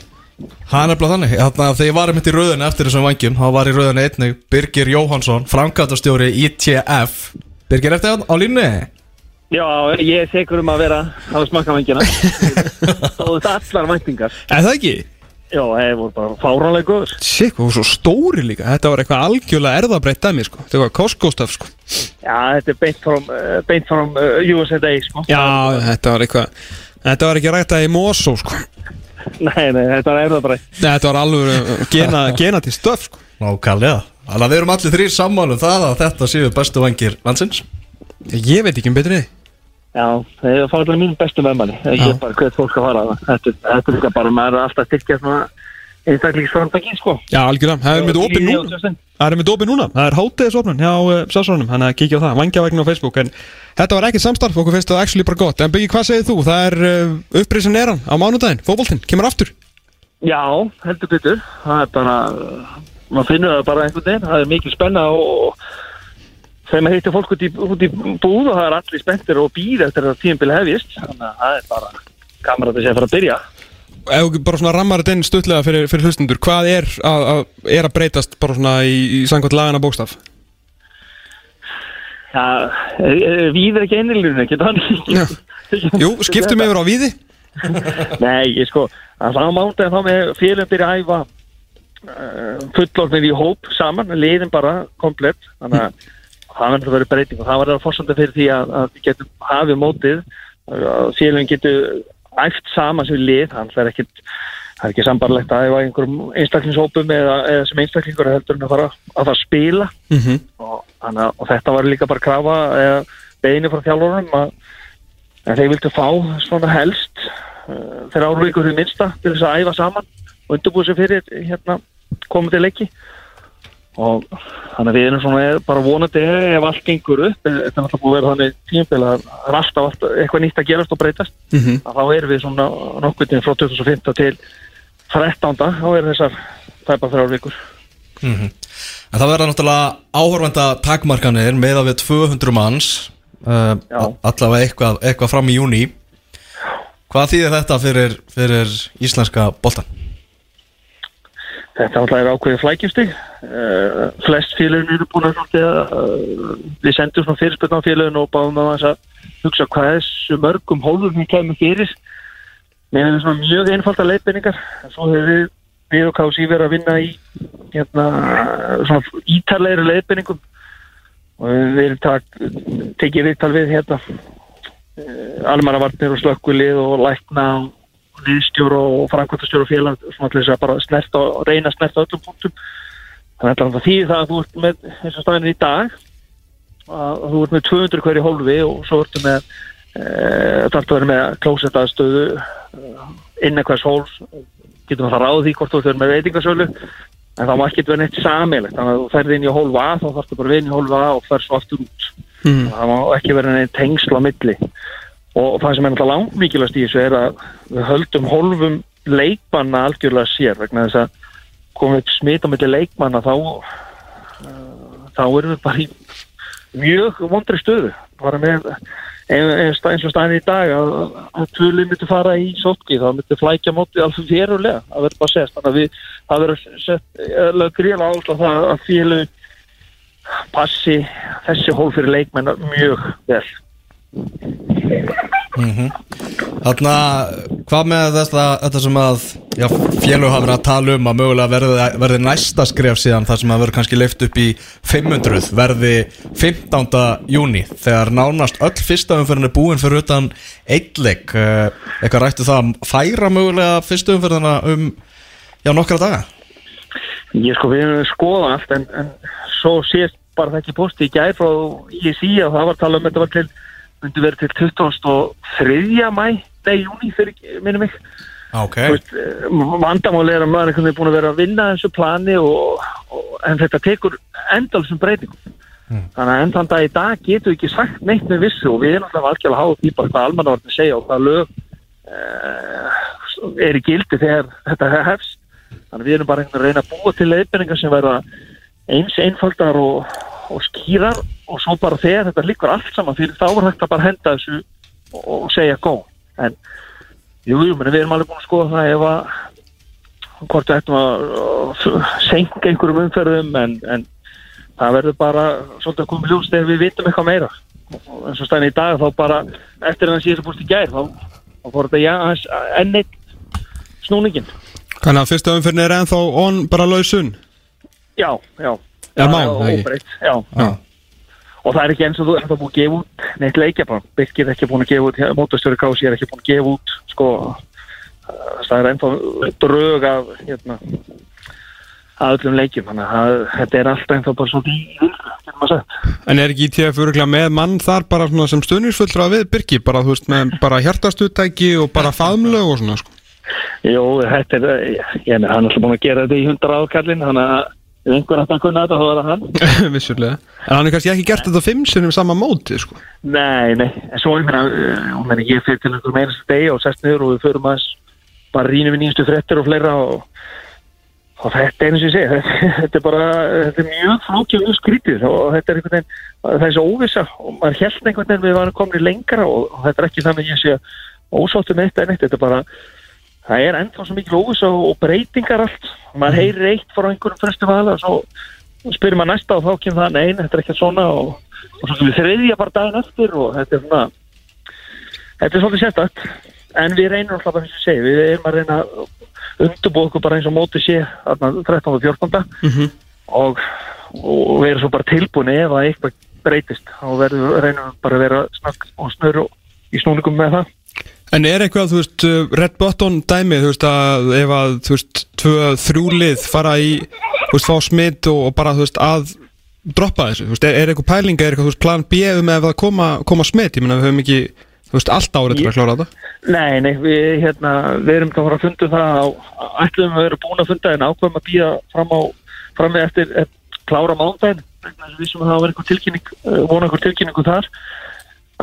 Það er nefnilega þannig, þannig að þegar ég var mitt í rauðinu eftir þessum vangjum, þá var í rauðinu einnig Birgir Jóhansson, framkvæmtastjóri ITF Birgir, eftir á línni? Já, ég er segur um að vera að smakka vengina og þetta allar væntingar. Er það ekki? Já, það voru bara fáránlega góður Sikk, þú svo stóri líka Þetta var eitthvað algjörlega erðabreitt dæmi sko. Þetta var Costco-stöf sko. Já, þetta er beint from, uh, beint from uh, USA Day sko. Já, þetta var eitthvað Þetta var ekki rættað í Mosó sko. Nei, nei, þetta er erðabrætt Nei, Þetta var alveg uh, gena, gena til stöf sko. Nákvæmlega Þannig að við erum allir þrýr sammála um það að þetta séu bestu vangir landsins Ég veit ekki um betri Já, það er fálega mín bestu meðmanni Ég er bara hvert fólk að fara. Það Þetta, þetta er líka bara, maður er alltaf að styrkja svona einstaklingsframtaki, sko. Já, algjörlega, það er með opið núna Það er með opið núna, það er hátiðisofnun hjá uh, sásónum, hann að kíkja á það, vangjavægnin á Facebook. En þetta var ekki samstarf, okkur finnst það actually bara gott. En Byggi, hvað segir þú? Það er uh, upprisin eran á mánudaginn, fótboltinn, kemur aftur. Já, heldur betur. Það er bara, maður finnur það bara maður heitir fólk út í, út í búð og það er allir spenntir og býð eftir að tíðanbili hefjist. Þannig að það er bara gaman að þetta sé að byrja. Ef þú bara svona rammar þetta inn stutlega fyrir, fyrir hlustundur, hvað er að, að, er að breytast bara svona í, í sangkvæmt lagana bókstaf? Já, við er ekki einilinu, ekki þannig. Jú, skiptum yfir á víði. Nei, ég sko, að það á mándaginn þá með félum byrja að æfa uh, fullorðnir í hóp saman, liðin bara komplett, þannig að það verður að vera breyting og það var að fórsönda fyrir því að, að við getum hafið mótið. Að félum getur æft saman sem lið, þannig að það er ekkit það er ekki sambarlegt að æfa í einhverjum einstaklingshópum eða, eða sem einstaklingur heldur að fara að fara að spila. Mm -hmm. og, að- og þetta var líka bara krafa eða beini frá þjálfurum að, að þeir vildu fá svona helst uh, þegar árvíkur því minnsta til þess að æfa saman og undirbúið sér fyrir hérna, komandi leiki og þannig að við erum svona bara vonandi ef allt gengur upp þetta er náttúrulega búið að vera þannig tímpil að alltaf eitthvað nýtt að gerast og breytast Mhm. að þá erum við svona nokkuð frá 2015 til 13. þá er þessar tæpa þrjár vikur En það verða náttúrulega áhorfenda takmarkanir með að við 200 manns uh, allavega eitthvað, eitthvað fram í júni Hvað þýðir þetta fyrir, fyrir íslenska boltan? Þetta alltaf er ákveðið flækjumstig. Uh, flest félagin eru búin að uh, við sendum svona fyrirspöldn á félagin og báðum að hugsa hvað þessu mörgum hólfum við kemur fyrir. Mér hefur svona mjög einfalda leiðbeiningar. En svo hefur við, við og KSI verið að vinna í hérna, svona ítarlegri leiðbeiningum og við tekið viðtal við hérna uh, almannavarnir og slökkulið og lækna og liðstjóru og framkvæmtastjóru og félag svona til þess að bara snerta reyna að snerta öllum punktum. Þannig að það þýðir það að þú ert með eins og staðin í dag að þú ert með 200 hverju hólfi og svo ertu með e, þetta að vera með klósettaðstöðu innan hvers hóls. Getum að fara á því hvort þú ert með veitingasölu en það má ekki vera neitt samilegt þannig að þú ferði inn í hólfa þá þarfstu bara vera inn í hólfa og fer svo aftur út. Mhm. það má ekki vera neitt tengsl á milli og það sem er náttúrulega langt mikilvægast í þessu er að við höldum hólfum leikmanna algjörlega sér vegna þess að komið upp smit á milli leikmanna þá uh, þá erum við bara í mjög vondri stöðu. Bara með eins og staðin í dag að, að tvöli myndi fara í sótki þá myndi flækja móti alveg verulega að verða bara sést. Þannig að við, það verður sett alveg gríðlega áherslu á það að félug passi þessi hól fyrir leikmenn mjög vel Þarna, hvað með þetta, sem að félög hafa verið að tala um að mögulega verði, verði næsta skref síðan þar sem að verður kannski leift upp í 500 verði 15. júni þegar nánast öll fyrsta umferðin er búin fyrir utan eitleik eitthvað rættu það að færa mögulega fyrsta umferðina um já, nokkra daga Ég sko við erum að skoða allt en, en svo sést bara það ekki posti í gær frá ISI að það var að tala um þetta var til, myndi verið til 23. mæ, nei, júni minnum mig. Ok. Þú veist, eh, vandamáli er að maður veginn búin að vera að vinna þessu plani og, og, en þetta tekur endalsum breytingum. Þannig að enn þann dag í dag getur við ekki sagt neitt með vissu og við erum alltaf algjörlega að því bara hvað almannavarnir segja og hvað lög uh, er í gildi þegar þetta hefst. Þannig að við erum bara að reyna að búa til leiðbendingar sem verða eins einfaldar og, og skýrar og svo bara þegar þetta líkur allt saman fyrir þá er hægt að bara henda þessu og, og segja gó en jú, jú, meni, við erum alveg búin að skoða það ef að hvort við ættum að uh, senka einhverjum umferðum en, en það verður bara svolítið að koma ljós þegar við vitum eitthvað meira. Og eins og stæðin í dag þá bara eftir að það síðast búist í gær þá, þá fór þetta já, aðeins enn eitt snúningin Þannig að fyrsta umfyrin er ennþá on bara lausun já, já, Já, má, já, það ekki. óbreytt, já. Já. og það er ekki eins og þú ert að búið að gefa út neitt leikja bara, Birkir er ekki búin að gefa út mótastjóri Kási er ekki búin að gefa út sko, uh, það er ennþá drög af hérna að öllum leikjum, þannig að þetta er alltaf ennþá bara í vildu, getur maður sagt En er ekki ITF öruglega með mann þar bara svona sem stuðnisfullra við Birki bara þú veist með bara hjartastutæki og bara faðmlög og svona sko Jó, þetta er, ég er hann alltaf búin að gera þetta í 100 ákallin, þannig að ef einhver ætti að kunna þetta, þá er það hann. Vissulega. En hann er kannski ekki gert þetta fimm sinnum sama móti sko. Nei, nei, en svo ég meina, uh, ég fyrir til einhver meira degi og sest niður og við förum aðeins bara rínum við nýjastu frettir og fleira og, og þetta er eins og ég segi, þetta, þetta er bara, þetta er mjög flókið og skrítið og þetta er einhvern veginn, það er svo óvissa og maður held einhvern veginn við varum komin lengra og, og þetta er ekki þannig að ég sé ósáttu með þetta en eitt, þetta er bara, það er ennþá svo mikil óvissa og, og breytingar allt, maður heyrir eitt frá einhverjum fyrstu vala og svo spyrir maður næsta og þá kemur það, nein, þetta er ekki svona og, og svo kemur þriðja bara daginn eftir og þetta er svona þetta er svolítið sérstætt en við reynum alltaf og ég segi við erum að reyna að undurbúa okkur bara eins og móti sé þarna 13. og 14. Mhm. og, og við erum svo bara tilbúin ef að eitthvað breytist þá verðum við reynum við bara að vera snakk og snur og í snúningum með það En er eitthvað, þú veist, uh, Red Button dæmi, þú veist, að ef að, þú veist, tvö, þrjú lið fara í, þú veist, fá smitt og, og bara, þú veist, að droppa þessu, þú veist, er, er eitthvað pælinga, er eitthvað, þú veist, plan B um ef það koma, koma smitt, ég meina, við höfum ekki, þú veist, allt árið til að klára þetta. Nei, nei, við, hérna, við erum þá að fara að funda það á, ætlum við að vera búin að funda en ákveðum að býja fram á, fram með eftir, eftir klára mándaginn við sem það var einhver tilkynning uh, vona einhver tilkynningu þar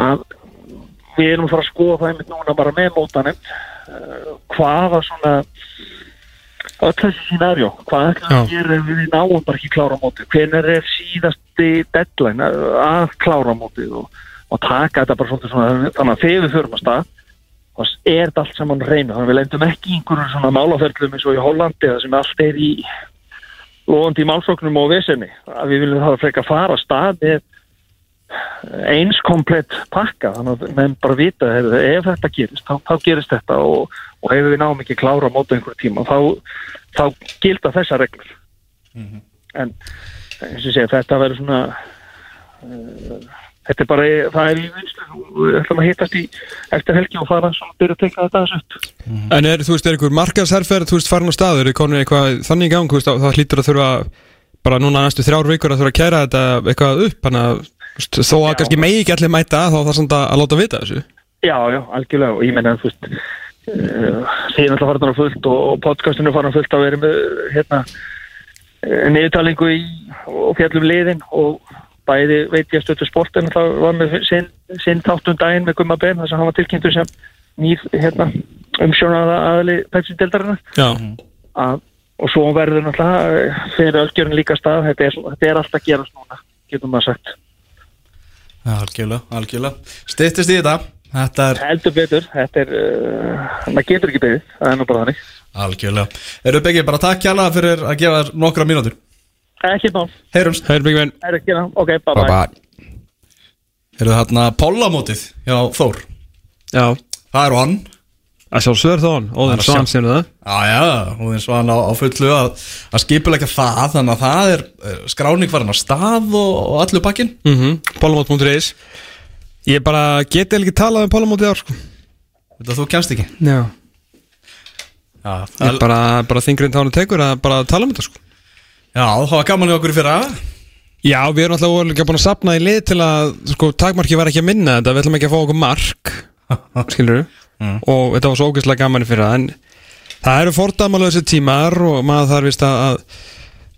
að við erum að fara að skoða það einmitt núna bara með mótanum uh, hvaða svona öll þessi scenarjó hvað Já. að gera ef við náum bara ekki klára mótið? Hvenær er síðasti deadline að að klára mótið og, og taka þetta bara svolítið svona þannig að þegar við förum að stað þá er þetta allt saman reynu þannig að við lendum ekki í einhverjum svona málaferðlum eins og í Hollandi það sem allt er í lofandi í málsóknum og vesenni að við viljum það frekar fara að stað með eins komplett pakka þannig að menn bara vita heyrðu, ef þetta gerist, þá, þá gerist þetta og, og ef við náum ekki klára á móta einhver tíma þá, þá gilda þessar reglur. En eins og segja, þetta verður svona uh, þetta er bara það er í vinslu við ætlum að hittast í eftir helgi og fara svona byrja að tekna þetta þessu upp. En er, þú veist, er einhver markaðsherferð, þú veist, farin á staður, er konur eitthvað þannig í gang, veist, þá- hlýtur að þurfa bara núna næstu þrjár vikur að þurfa að kæra þetta eitthvað upp, þannig að þó að Já. kannski megi ekki allir mæta þá er það samt að, láta vita þessu. Já, já, algjörlega og ég menna þú veist þið er náttúrulega farin á fullt og, og podcastinu farin á fullt að vera með hérna uh, niðurtalingu í og fjallum liðin og bæði veit ég að stötu sportin það var með sinn, sinn þáttum daginn með Gumma Ben þess að hann var tilkynntur sem nýð hérna, umsjónaða aðli pepsi-deldarina Já. að, og svo verður náttúrulega eh, fyrir öllgjörn líka stað þetta er, þetta er alltaf að gerast núna getum maður sagt algjörlega, algjörlega. Stittist í þetta. Þetta er heldur betur, þetta er uh, maður getur ekki beðið, það er nú bara þannig. Algjörlega. Eru Beggi, bara takk kjalla fyrir að gefa þér nokkra mínútur. Ekki mál, Heyrumst. Hör byggvinn. er ekki það, ok, bye bye, bye. Eru það hérna Pólamótið hjá Þór. Já. Það er hann Að sjálfsögur þá hann, Óðinn Svan sér það. Já, já, og hann á, á fullu að, að skipulegja það, þannig að það er eh, skráning farin á stað og, og allur pakkin. Mm -hmm. Pólamót.is Ég bara geti ekki talað um Pólamótið ár, sko. Þetta þú kemst ekki. Já. Já, Ég er bara, bara þingrind þá hann tekur að bara tala um þetta, sko. já það var gaman í okkur í fyrra. Já, við erum alltaf líka búin að sapna í lið til að, sko, takmarki var ekki að minna þetta, við ætlum ekki að fá okkur mark, skilur og þetta var svo ógeðslega gaman í fyrra, en það eru fordamalega þessi tímar og maður þarf vist að,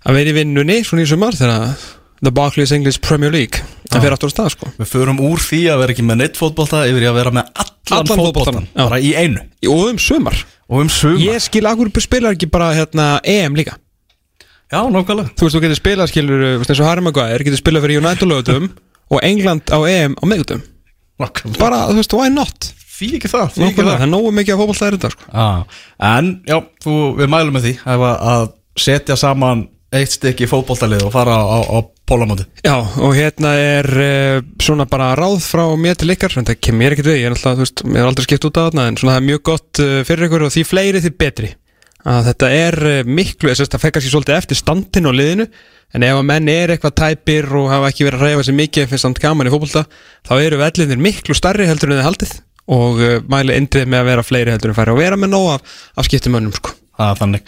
að vera í vinnunni, svona í sumar, þegar The Barclays English Premier League, það fyrir aftur á stað, sko. Við förum úr því að vera ekki með neitt fótbolta yfir að vera með allan, Allan já. bara í einu. Og um sumar. Og um suma. Ég skil, akkur spilar ekki bara, hérna, EM líka. Já, nákvæmlega. Þú veist, þú getur spilað, skilur, eins og Harry Maguire, getur spilað fyrir United lögutum og England á EM á meðgutum. Nákvæmlega. Bara, þú veist, why not? Því ekki það, því ekki það. er nógu mikið að fótbolta er þetta, sko. Já, en já, þú, við mælum með því að, að setja saman eitt stykki fótboltalið og fara á, á, Pólamótið. Já, og hérna er uh, svona bara ráð frá mér til ykkar en það kemur mér ekkert við, ég er alltaf, þú veist, er aldrei skipt út á þarna, en svona það er mjög gott uh, fyrir ykkur og því fleiri því betri að þetta er uh, miklu, þess að það fekkar sér svolítið eftir standin og liðinu en ef að menn er eitthvað tæpir og hafa ekki verið að reyfa sér mikið finnst samt gaman í fótbolta, þá eru vellinir miklu starri heldur en þið haldið og uh, mæli indrið með að vera fleiri heldur en færi og vera með nóg af, af skiptumönnum sko. Þannig.